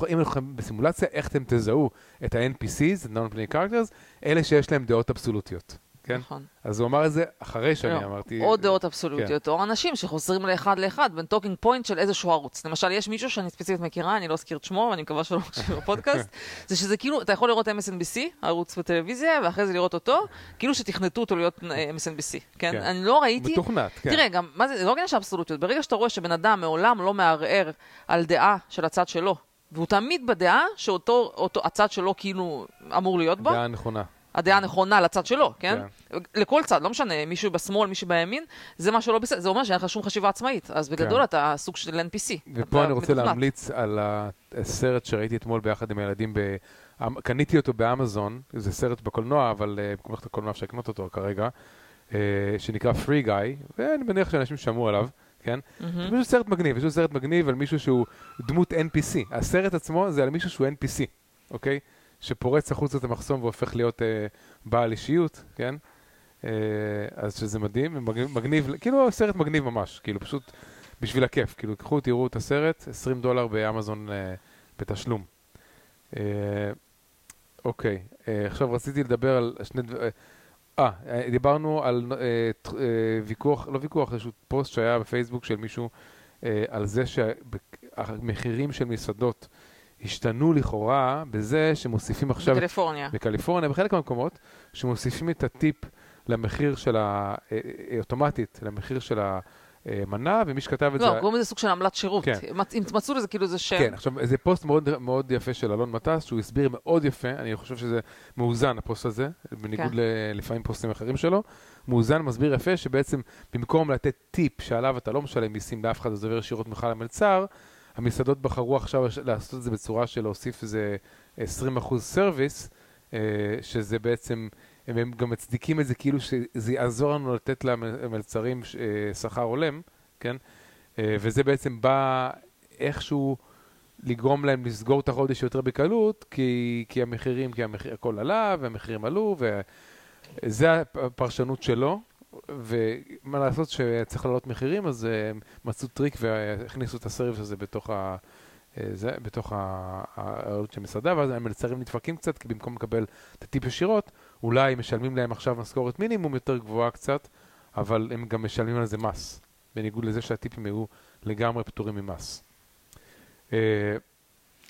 אם אנחנו בסימולציה, איך אתם תזהו את ה-NPCs, non-playing characters, אלה שיש להם דעות אבסולוטיות. כן? נכון. אז הוא אמר את זה אחרי שאני לא, אמרתי... או דעות אבסולוטיות, כן. או אנשים שחוזרים לאחד לאחד בין talking point של איזשהו ערוץ. למשל, יש מישהו שאני ספציפית מכירה, אני לא אזכיר את שמו, ואני מקווה שלא מקשיב בפודקאסט, זה שזה כאילו, אתה יכול לראות MSNBC, ערוץ בטלוויזיה, ואחרי זה לראות אותו, כאילו שתכנתו אותו להיות אה, MSNBC, כן? כן. אני לא ראיתי... מתוכנת, כן. תראה, גם, מה זה, זה לא עניין של אבסולוטיות. ברגע שאתה רואה שבן אדם מעולם לא מערער על דעה של הצד שלו, והוא תמיד בדעה שאותו אותו, הצד שלו כאילו אמור להיות בה. דעה נכונה. הדעה הנכונה לצד שלו, כן? כן? לכל צד, לא משנה, מישהו בשמאל, מישהו בימין, זה מה שלא בסדר, זה אומר שאין לך שום חשיבה עצמאית. אז בגדול כן. אתה סוג של NPC. ופה אני רוצה מתוכנת. להמליץ על הסרט שראיתי אתמול ביחד עם הילדים, ב... אמ, קניתי אותו באמזון, זה סרט בקולנוע, אבל אה, במקום הקולנוע אפשר לקנות אותו כרגע, אה, שנקרא Free Guy, ואני מניח שאנשים שמעו עליו. כן? Mm-hmm. זה פשוט סרט מגניב, יש סרט מגניב על מישהו שהוא דמות NPC. הסרט עצמו זה על מישהו שהוא NPC, אוקיי? שפורץ החוצה את המחסום והופך להיות אה, בעל אישיות, כן? אה, אז שזה מדהים, מגניב, מגניב, כאילו סרט מגניב ממש, כאילו פשוט בשביל הכיף, כאילו קחו, תראו את הסרט, 20 דולר באמזון אה, בתשלום. אה, אוקיי, אה, עכשיו רציתי לדבר על שני דברים. אה, אה, דיברנו על אה, אה, ויכוח, לא ויכוח, איזשהו פוסט שהיה בפייסבוק של מישהו אה, על זה שהמחירים של מסעדות השתנו לכאורה בזה שמוסיפים עכשיו... בקליפורניה. בקליפורניה, בחלק מהמקומות, שמוסיפים את הטיפ למחיר של ה... אה, אה, אוטומטית, למחיר של ה... מנה, ומי שכתב את לא, זה... לא, קוראים לזה סוג של עמלת שירות. כן. אם מצאו לזה כאילו זה שם. כן, עכשיו, זה פוסט מאוד, מאוד יפה של אלון מטס, שהוא הסביר מאוד יפה, אני חושב שזה מאוזן, הפוסט הזה, בניגוד כן. לפעמים פוסטים אחרים שלו. מאוזן, מסביר יפה, שבעצם במקום לתת טיפ שעליו אתה לא משלם מיסים לאף אחד, זה עובר ישירות ממך למלצר, המסעדות בחרו עכשיו לעשות את זה בצורה של להוסיף איזה 20% service, אה, שזה בעצם, הם גם מצדיקים את זה כאילו שזה יעזור לנו לתת למלצרים אה, שכר הולם, כן? אה, וזה בעצם בא איכשהו לגרום להם לסגור את החודש יותר בקלות, כי, כי המחירים, כי המחיר, הכל עלה והמחירים עלו, וזה הפרשנות שלו. ומה לעשות שצריך לעלות מחירים, אז אה, מצאו טריק והכניסו את ה-service הזה בתוך ה... אה, זה, בתוך העלות של מסעדה, ואז המלצרים נדפקים קצת, כי במקום לקבל את הטיפ ישירות, אולי משלמים להם עכשיו משכורת מינימום יותר גבוהה קצת, אבל הם גם משלמים על זה מס, בניגוד לזה שהטיפים היו לגמרי פטורים ממס.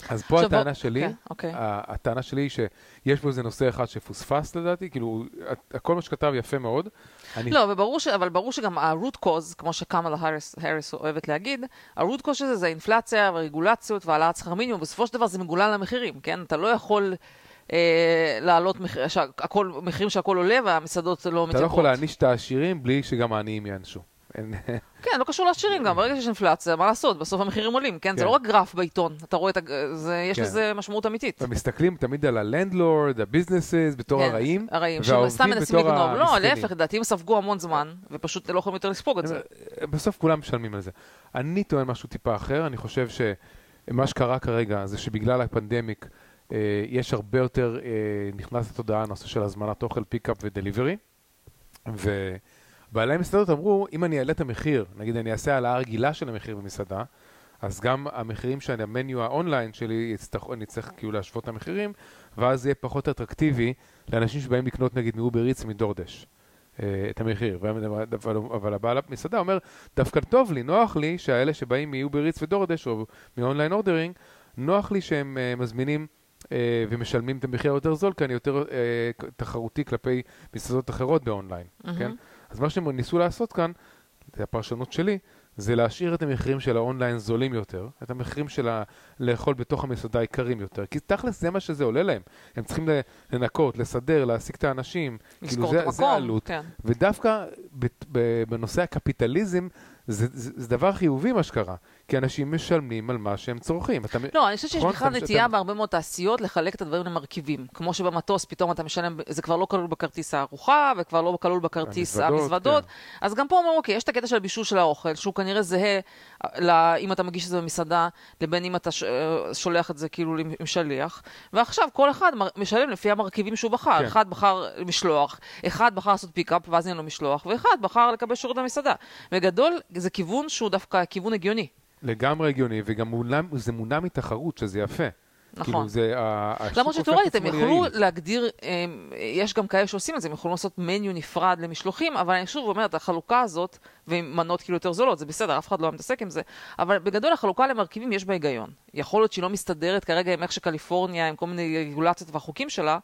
אז פה הטענה בוא, שלי, okay, okay. הטענה שלי היא שיש פה איזה נושא אחד שפוספס לדעתי, כאילו, כל מה שכתב יפה מאוד. אני... לא, וברור ש, אבל ברור שגם ה-root cause, כמו שקמאלה האריס, האריס אוהבת להגיד, ה-root cause של זה זה אינפלציה ורגולציות והעלאת שכר מינימום, בסופו של דבר זה מגולל למחירים, כן? אתה לא יכול... אה, להעלות מחירים שהכל עולה והמסעדות לא מתייקרות. אתה לא יכול להעניש את העשירים בלי שגם העניים יענשו. כן, לא קשור לעשירים גם, ברגע שיש אינפלציה, מה לעשות, בסוף המחירים עולים, כן? זה לא רק גרף בעיתון, אתה רואה את זה, יש לזה משמעות אמיתית. ומסתכלים תמיד על הלנדלורד, הביזנסס, בתור הרעים, הרעים, שסתם מנסים לגנוב. לא, להפך, לדעתי הם ספגו המון זמן, ופשוט לא יכולים יותר לספוג את זה. בסוף כולם משלמים על זה. אני טוען משהו טיפה אחר, אני חושב ש... מה שקרה כרגע זה שבגלל הפנדמיק אה, יש הרבה יותר, אה, נכנס לתודעה הנושא של הזמנת אוכל pickup ו-delivery, ובעלי המסעדות אמרו, אם אני אעלה את המחיר, נגיד אני אעשה העלאה רגילה של המחיר במסעדה, אז גם המחירים של ה-menu ה-online שלי, יצטרך, אני צריך כאילו להשוות את המחירים, ואז יהיה פחות אטרקטיבי לאנשים שבאים לקנות נגיד מ-Uber Eats מ-DoorDash. את המחיר, אבל, אבל הבעל המסעדה אומר, דווקא טוב לי, נוח לי שהאלה שבאים מ-Uber Eats ו-DoorDash או מ-online ordering, נוח לי שהם אה, מזמינים אה, ומשלמים את המחיר היותר זול, כי אני יותר אה, תחרותי כלפי מסעדות אחרות ב-online, mm-hmm. כן? אז מה שהם ניסו לעשות כאן, זה הפרשנות שלי, זה להשאיר את המחירים של ה-online זולים יותר, את המחירים של ה... לאכול בתוך המסעדה יקרים יותר, כי תכלס זה מה שזה עולה להם. הם צריכים לנקות, לסדר, להעסיק את האנשים, כאילו זה, זה העלות. כן. ודווקא בנושא הקפיטליזם, זה, זה, זה דבר חיובי מה שקרה, כי אנשים משלמים על מה שהם צורכים. אתה, לא, אני חושבת שיש נכון? בכלל נטייה שאתה... בהרבה מאוד תעשיות לחלק את הדברים למרכיבים. כמו שבמטוס פתאום אתה משלם, זה כבר לא כלול בכרטיס הארוחה, וכבר לא כלול בכרטיס המזוודות. כן. אז גם פה אומרים, אוקיי, יש את הקטע של הבישול של האוכל, שהוא כנראה זהה, לה, אם אתה מגיש את זה במסעדה, לבין אם אתה אה, שולח את זה כאילו עם שליח. ועכשיו כל אחד משלם לפי המרכיבים שהוא בחר. כן. אחד בחר משלוח, אחד בחר לעשות פיקאפ, ואז אין לו משלוח, ואחד בחר לקבל שירות במסעדה. בגדול, זה כיוון שהוא דווקא כיוון הגיוני. לגמרי הגיוני, וגם מונע, זה מונע מתחרות, שזה יפה. נכון. כאילו זה... למרות שתאורטית, הם יכלו להגדיר, יש גם כאלה שעושים את זה, הם יכולים לעשות מניו נפרד למשלוחים, אבל אני שוב אומרת, החלוקה הזאת, ועם מנות כאילו יותר זולות, זה בסדר, אף אחד לא מתעסק עם זה, אבל בגדול החלוקה למרכיבים יש בה היגיון. יכול להיות שהיא לא מסתדרת כרגע עם איך שקליפורניה, עם כל מיני רגולציות והחוקים שלה,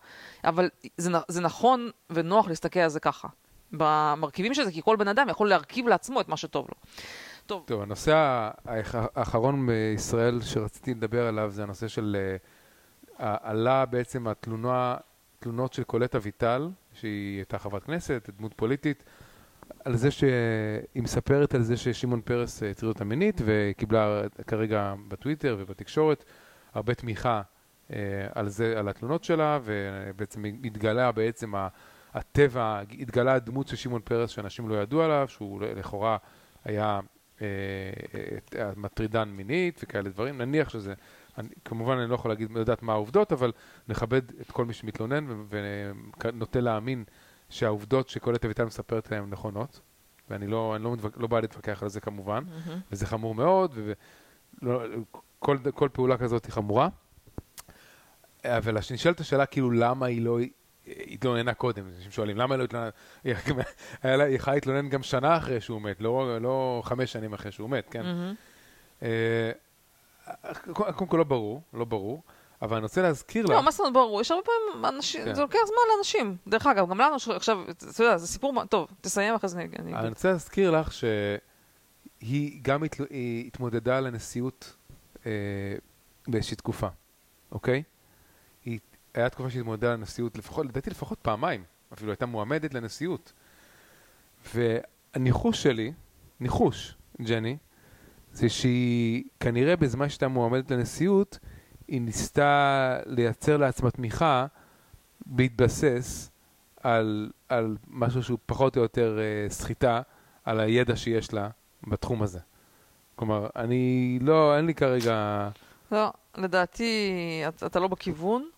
אבל זה, זה נכון ונוח להסתכל על זה ככה. במרכיבים של זה, כי כל בן אדם יכול להרכיב לעצמו את מה שטוב לו. טוב. טוב, הנושא האחרון בישראל שרציתי לדבר עליו זה הנושא של... אה, עלה בעצם התלונה, תלונות של קולט אביטל, שהיא הייתה חברת כנסת, דמות פוליטית, על זה שהיא מספרת על זה ששמעון פרס אה, הטריד אותה מינית וקיבלה כרגע בטוויטר ובתקשורת הרבה תמיכה אה, על זה, על התלונות שלה, ובעצם התגלה בעצם הטבע, התגלה הדמות של שמעון פרס שאנשים לא ידעו עליו, שהוא לכאורה היה אה, אה, מטרידן מינית וכאלה דברים, נניח שזה, אני, כמובן אני לא יכול להגיד, לדעת מה העובדות, אבל נכבד את כל מי שמתלונן ונוטה להאמין שהעובדות שקולט אביטל מספרת הן נכונות, ואני לא, לא, מתווכ... לא בא להתווכח על זה כמובן, mm-hmm. וזה חמור מאוד, וכל כל פעולה כזאת היא חמורה. אבל נשאלת השאלה כאילו למה היא לא התלוננה קודם, אנשים שואלים, למה לא התלוננה? היא יכולה להתלונן גם שנה אחרי שהוא מת, לא, לא חמש שנים אחרי שהוא מת, כן? אה, קודם כל לא ברור, לא ברור. אבל אני רוצה להזכיר לך... לא, מה זאת אומרת ברור? יש הרבה פעמים אנשים, כן. זה לוקח זמן לאנשים. דרך אגב, גם לנו עכשיו, אתה יודע, זה סיפור, טוב, תסיים אחרי זה אני... אני רוצה להזכיר לך שהיא גם התמודדה לנשיאות אה, באיזושהי תקופה, אוקיי? היה תקופה שהתמודדה לנשיאות, לפחות, לדעתי לפחות פעמיים, אפילו הייתה מועמדת לנשיאות. והניחוש שלי, ניחוש, ג'ני, זה שהיא כנראה בזמן שהייתה מועמדת לנשיאות, היא ניסתה לייצר לעצמה תמיכה בהתבסס על, על משהו שהוא פחות או יותר uh, סחיטה על הידע שיש לה בתחום הזה. כלומר, אני לא, אין לי כרגע... לא, לדעתי אתה לא בכיוון.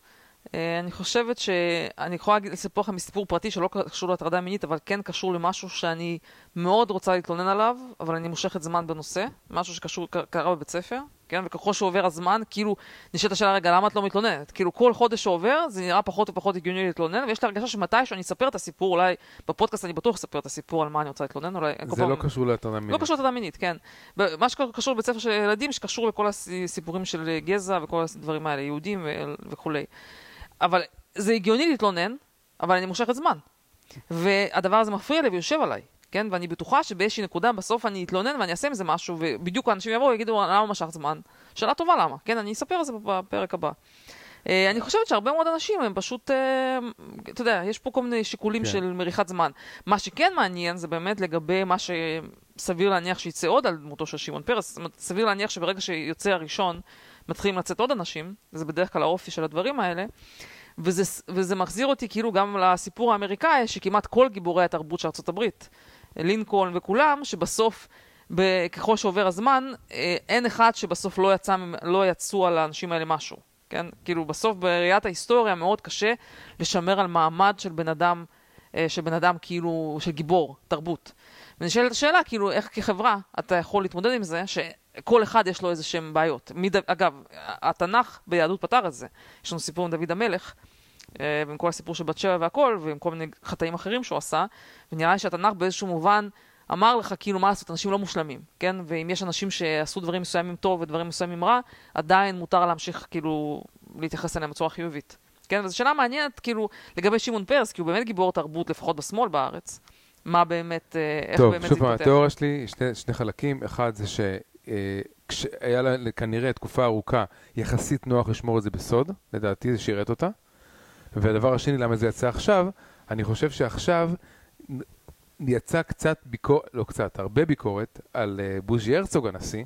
אה, אני חושבת שאני יכולה לספר לכם מסיפור פרטי שלא קשור להטרדה מינית, אבל כן קשור למשהו שאני מאוד רוצה להתלונן עליו, אבל אני מושכת זמן בנושא, משהו שקשור, קרה בבית ספר, כן? וככל שעובר הזמן, כאילו, נשאלת השאלה, רגע, למה את לא מתלוננת? כאילו, כל חודש שעובר, זה נראה פחות ופחות הגיוני להתלונן, ויש לי הרגשה שמתישהו אני אספר את הסיפור, אולי בפודקאסט אני בטוח אספר את הסיפור על מה אני רוצה להתלונן, אולי... זה לא. קשור להטרדה מינית. לא קשור להטרדה מינית, כן. מה שקשור לבית ספר של ילדים, שקשור לכל הסיפורים של גזע וכל הדברים האלה, יהודים וכולי. אבל זה הגיוני להתלונן, אבל אני מושכת זמן. והדבר הזה מפריע לי ויושב עליי, כן? ואני בטוחה שבאיזושהי נקודה בסוף אני אתלונן ואני אעשה עם זה משהו, ובדיוק האנשים יבואו ויגידו למה משך זמן. שאלה טובה למה, כן? אני אספר על זה בפרק הבא. Uh, אני חושבת שהרבה מאוד אנשים הם פשוט, uh, אתה יודע, יש פה כל מיני שיקולים כן. של מריחת זמן. מה שכן מעניין זה באמת לגבי מה שסביר להניח שיצא עוד על דמותו של שמעון פרס. זאת אומרת, סביר להניח שברגע שיוצא הראשון, מתחילים לצאת עוד אנשים, וזה בדרך כלל האופי של הדברים האלה. וזה, וזה מחזיר אותי כאילו גם לסיפור האמריקאי, שכמעט כל גיבורי התרבות של ארה"ב, לינקולן וכולם, שבסוף ככל שעובר הזמן, אה, אין אחד שבסוף לא, יצא, לא יצאו על האנשים האלה משהו, כן? כאילו בסוף בראיית ההיסטוריה מאוד קשה לשמר על מעמד של בן אדם, אה, של בן אדם כאילו, של גיבור, תרבות. ונשאלת השאלה, כאילו, איך כחברה אתה יכול להתמודד עם זה, שכל אחד יש לו איזה שהם בעיות. מד... אגב, התנ"ך ביהדות פתר את זה. יש לנו סיפור עם דוד המלך, אה, ועם כל הסיפור של בת שבע והכל, ועם כל מיני חטאים אחרים שהוא עשה, ונראה לי שהתנ"ך באיזשהו מובן אמר לך כאילו מה לעשות, אנשים לא מושלמים, כן? ואם יש אנשים שעשו דברים מסוימים טוב ודברים מסוימים רע, עדיין מותר להמשיך כאילו להתייחס אליהם בצורה חיובית. כן? וזו שאלה מעניינת כאילו לגבי שמעון פרס, כי הוא באמת גיבור תרבות, לפחות בשמאל בארץ. מה באמת, אה, איך טוב, באמת שוב זה פעם, התפתח. התיאוריה שלי, שני, שני חלקים. אחד זה שכשהיה לה כנראה תקופה ארוכה יחסית נוח לשמור את זה בסוד, לדעתי זה שירת אותה. והדבר השני, למה זה יצא עכשיו, אני חושב שעכשיו יצא קצת ביקורת, לא קצת, הרבה ביקורת על אה, בוז'י הרצוג הנשיא,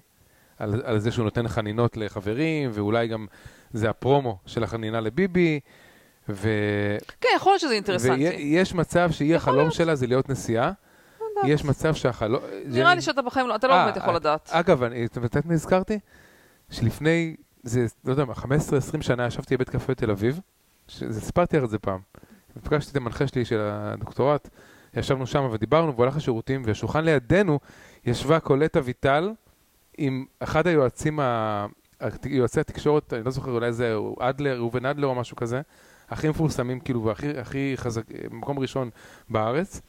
על, על זה שהוא נותן חנינות לחברים, ואולי גם זה הפרומו של החנינה לביבי, ו... כן, יכול להיות שזה אינטרסנטי. ויש מצב שהיא החלום להיות. שלה זה להיות נשיאה. יש מצב שהחלום... נראה לי שאתה בחיים לא, אתה לא אה, באמת יכול אה, לדעת. אגב, אני- אתה יודעת מה הזכרתי? שלפני, זה, לא יודע מה, 15-20 שנה ישבתי בבית קפה בתל אביב, שזה- סיפרתי על זה פעם. פגשתי את המנחה שלי של הדוקטורט, ישבנו שם ודיברנו, והוא הלך לשירותים, והשולחן לידינו ישבה קולט אביטל עם אחד היועצים, ה... יועצי התקשורת, אני לא זוכר, אולי זה אדלר, ראובן אדלר או משהו כזה, הכי מפורסמים, כאילו, והכי הכי חזק, מקום ראשון בארץ.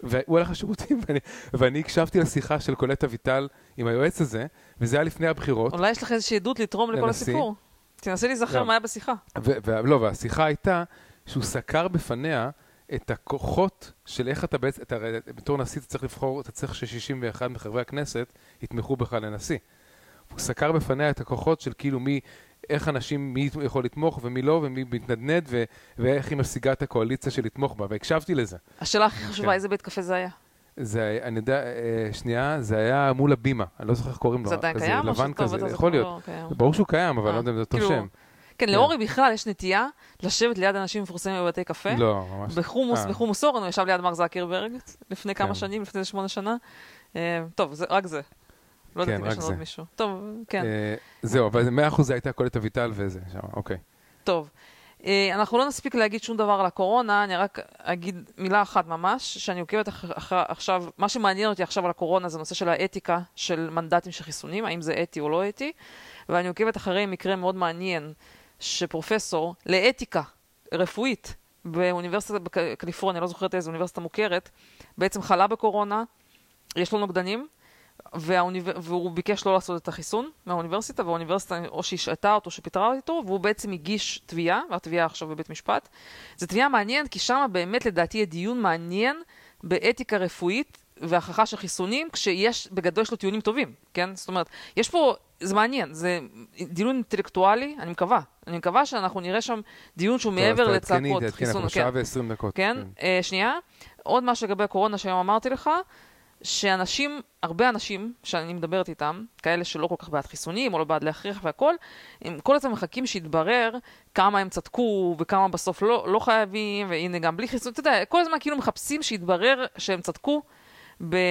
והוא הלך לשירותים, ואני, ואני הקשבתי לשיחה של קולט אביטל עם היועץ הזה, וזה היה לפני הבחירות. אולי יש לך איזושהי עדות לתרום לכל לנשיא. הסיפור. תנסה להיזכר לא. מה היה בשיחה. ו- ו- לא, והשיחה הייתה שהוא סקר בפניה את הכוחות של איך אתה בעצם, אתה, הרי בתור נשיא אתה צריך לבחור, אתה צריך ש-61 מחברי הכנסת יתמכו בך לנשיא. הוא סקר בפניה את הכוחות של כאילו מי, איך אנשים, מי יכול לתמוך ומי לא, ומי מתנדנד, ו- ואיך היא משיגה את הקואליציה של לתמוך בה, והקשבתי לזה. השאלה הכי חשובה, כן. איזה בית קפה זה היה? זה, אני יודע, אה, שנייה, זה היה מול הבימה, אני לא זוכר איך קוראים לו. זה עדיין קיים? לבן כזה, יכול להיות. לא? ברור שהוא קיים, אבל אה, אני לא יודע אם זה אותו כאילו, שם. כן, לאורי בכלל יש נטייה לשבת ליד אנשים מפורסמים בבתי קפה. לא, ממש. בחומוס, אה. בחומוס אורן, הוא ישב ליד מר זקרברג לפני כמה כן. שנים, לפני שמונה שנה. אה, טוב, רק זה. לא יודעת כן, אם יש לנו עוד. מישהו. טוב, כן. אה, זהו, אבל מאה אחוז זה הייתה קולט אביטל וזה, שם, אוקיי. טוב. אה, אנחנו לא נספיק להגיד שום דבר על הקורונה, אני רק אגיד מילה אחת ממש, שאני עוקבת עכשיו, מה שמעניין אותי עכשיו על הקורונה זה נושא של האתיקה של מנדטים של חיסונים, האם זה אתי או לא אתי, ואני עוקבת אחרי מקרה מאוד מעניין שפרופסור לאתיקה רפואית באוניברסיטת בקליפורניה, לא זוכרת איזה אוניברסיטה מוכרת, בעצם חלה בקורונה, יש לו נוגדנים, והאוניב... והוא ביקש לא לעשות את החיסון מהאוניברסיטה, והאוניברסיטה או שהשעתה אותו, שפיטרה אותו, והוא בעצם הגיש תביעה, והתביעה עכשיו בבית משפט. זו תביעה מעניינת, כי שם באמת לדעתי יהיה דיון מעניין באתיקה רפואית והכרחה של חיסונים, כשיש, בגדול יש לו טיעונים טובים, כן? זאת אומרת, יש פה, זה מעניין, זה דיון אינטלקטואלי, אני מקווה. אני מקווה שאנחנו נראה שם דיון שהוא מעבר טוב, אז תעדכני, לצעקות חיסון. אנחנו כן. שעה ועשרים דקות. כן? אה, שנייה. עוד משהו לגבי הקורונה שהיום אמרתי לך, שאנשים, הרבה אנשים שאני מדברת איתם, כאלה שלא כל כך בעד חיסונים או לא בעד להכריח והכל, הם כל הזמן מחכים שיתברר כמה הם צדקו וכמה בסוף לא, לא חייבים, והנה גם בלי חיסון, אתה יודע, כל הזמן כאילו מחפשים שיתברר שהם צדקו.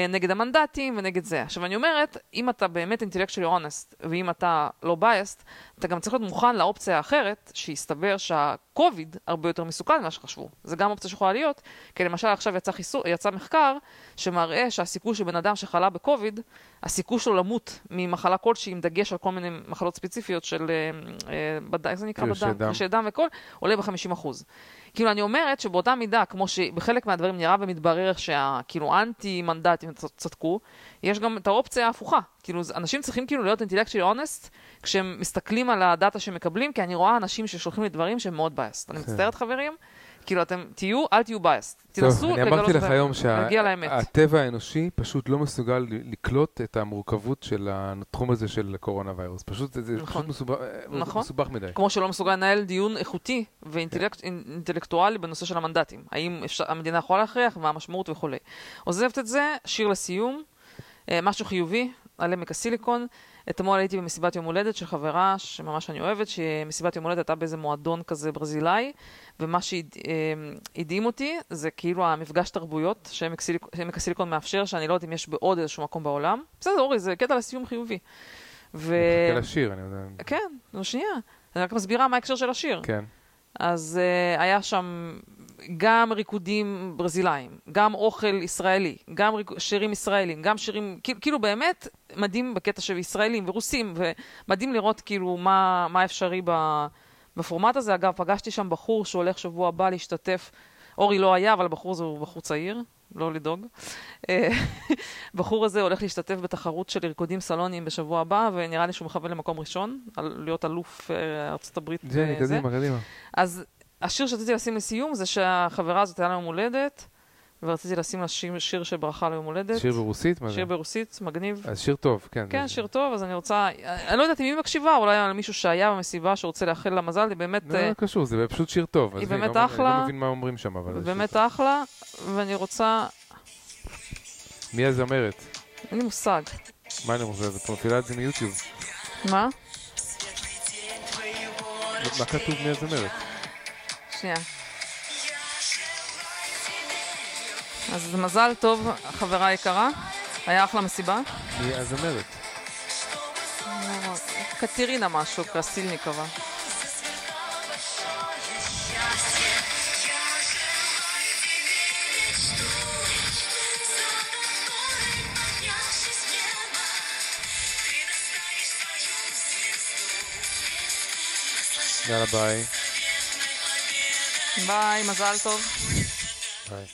נגד המנדטים ונגד זה. עכשיו אני אומרת, אם אתה באמת אינטלקטואלי אונסט, ואם אתה לא בייסט, אתה גם צריך להיות מוכן לאופציה האחרת, שיסתבר שהקוביד הרבה יותר מסוכן ממה שחשבו. זה גם אופציה שיכולה להיות, כי למשל עכשיו יצא, חיסור, יצא מחקר שמראה שהסיכוי של בן אדם שחלה בקוביד, הסיכוי שלו למות ממחלה כלשהי, עם דגש על כל מיני מחלות ספציפיות של, אה, אה, בד... איך זה נקרא בדם? דם. קרשי דם וכל, עולה ב-50%. כאילו, אני אומרת שבאותה מידה, כמו שבחלק מהדברים נראה ומתברר שהכאילו אנטי מנדטים צ- צדקו, יש גם את האופציה ההפוכה. כאילו, אנשים צריכים כאילו להיות אינטלקטואלי אונסט כשהם מסתכלים על הדאטה שהם מקבלים, כי אני רואה אנשים ששולחים לי דברים שהם מאוד בייסט. אני מצטערת חברים, כאילו אתם תהיו, אל תהיו בייסט. תנסו טוב, אני לגלות אמרתי לך היום. שהטבע האנושי פשוט לא מסוגל לקלוט את המורכבות של התחום הזה של קורונה ויירוס. פשוט זה נכון. פשוט מסובך- נכון. מסובך מדי. כמו שלא מסוגל לנהל דיון איכותי ואינטלקטואלי בנושא של המנדטים. האם המדינה יכולה להכריח, מה המשמעות וכולי. עוזבת את זה, שיר לסיום, אה, משהו חיובי. על עמק הסיליקון. אתמול הייתי במסיבת יום הולדת של חברה שממש אני אוהבת, שמסיבת יום הולדת הייתה באיזה מועדון כזה ברזילאי, ומה שהדהים אותי זה כאילו המפגש תרבויות שעמק סיליקון, הסיליקון מאפשר, שאני לא יודעת אם יש בעוד איזשהו מקום בעולם. בסדר, אורי, זה קטע לסיום חיובי. ו... מחכה לשיר, אני יודע. כן, שנייה. אני רק מסבירה מה ההקשר של השיר. כן. אז uh, היה שם גם ריקודים ברזילאים, גם אוכל ישראלי, גם ריק... שירים ישראלים, גם שירים, כאילו, כאילו באמת מדהים בקטע של ישראלים ורוסים, ומדהים לראות כאילו מה, מה אפשרי בפורמט הזה. אגב, פגשתי שם בחור שהולך שבוע הבא להשתתף, אורי לא היה, אבל הבחור הזה הוא בחור צעיר, לא לדאוג. אה, בחור הזה הולך להשתתף בתחרות של ריקודים סלוניים בשבוע הבא, ונראה לי שהוא מכוון למקום ראשון, להיות אלוף אה, ארצות הברית. ג'ני, קדימה, קדימה. אז השיר שרציתי לשים לסיום זה שהחברה הזאת היה לה יום הולדת, ורציתי לשים לה שיר, שיר של ברכה ליום הולדת. שיר ברוסית? מה זה? שיר ברוסית, מגניב. אז שיר טוב, כן. כן, שיר טוב, אז אני רוצה... אני לא יודעת אם היא מקשיבה, אולי על מישהו שהיה במסיבה שרוצה לאחל לה מזל, היא באמת... לא, לא קשור, זה פשוט שיר טוב. היא באמת אחלה. אני לא מבין מה אומרים שם, אבל... היא באמת אחלה, ואני רוצה... מי הזמרת? אין לי מושג. מה אני מושג? את מפעילה את זה מיוטיוב. מה? מה כתוב מי הזמרת? שנייה. אז מזל טוב, חברה יקרה. היה אחלה מסיבה. היא אז אומרת. קטירינה משהו, קרסילניקова. יאללה ביי. ביי, מזל טוב. ביי.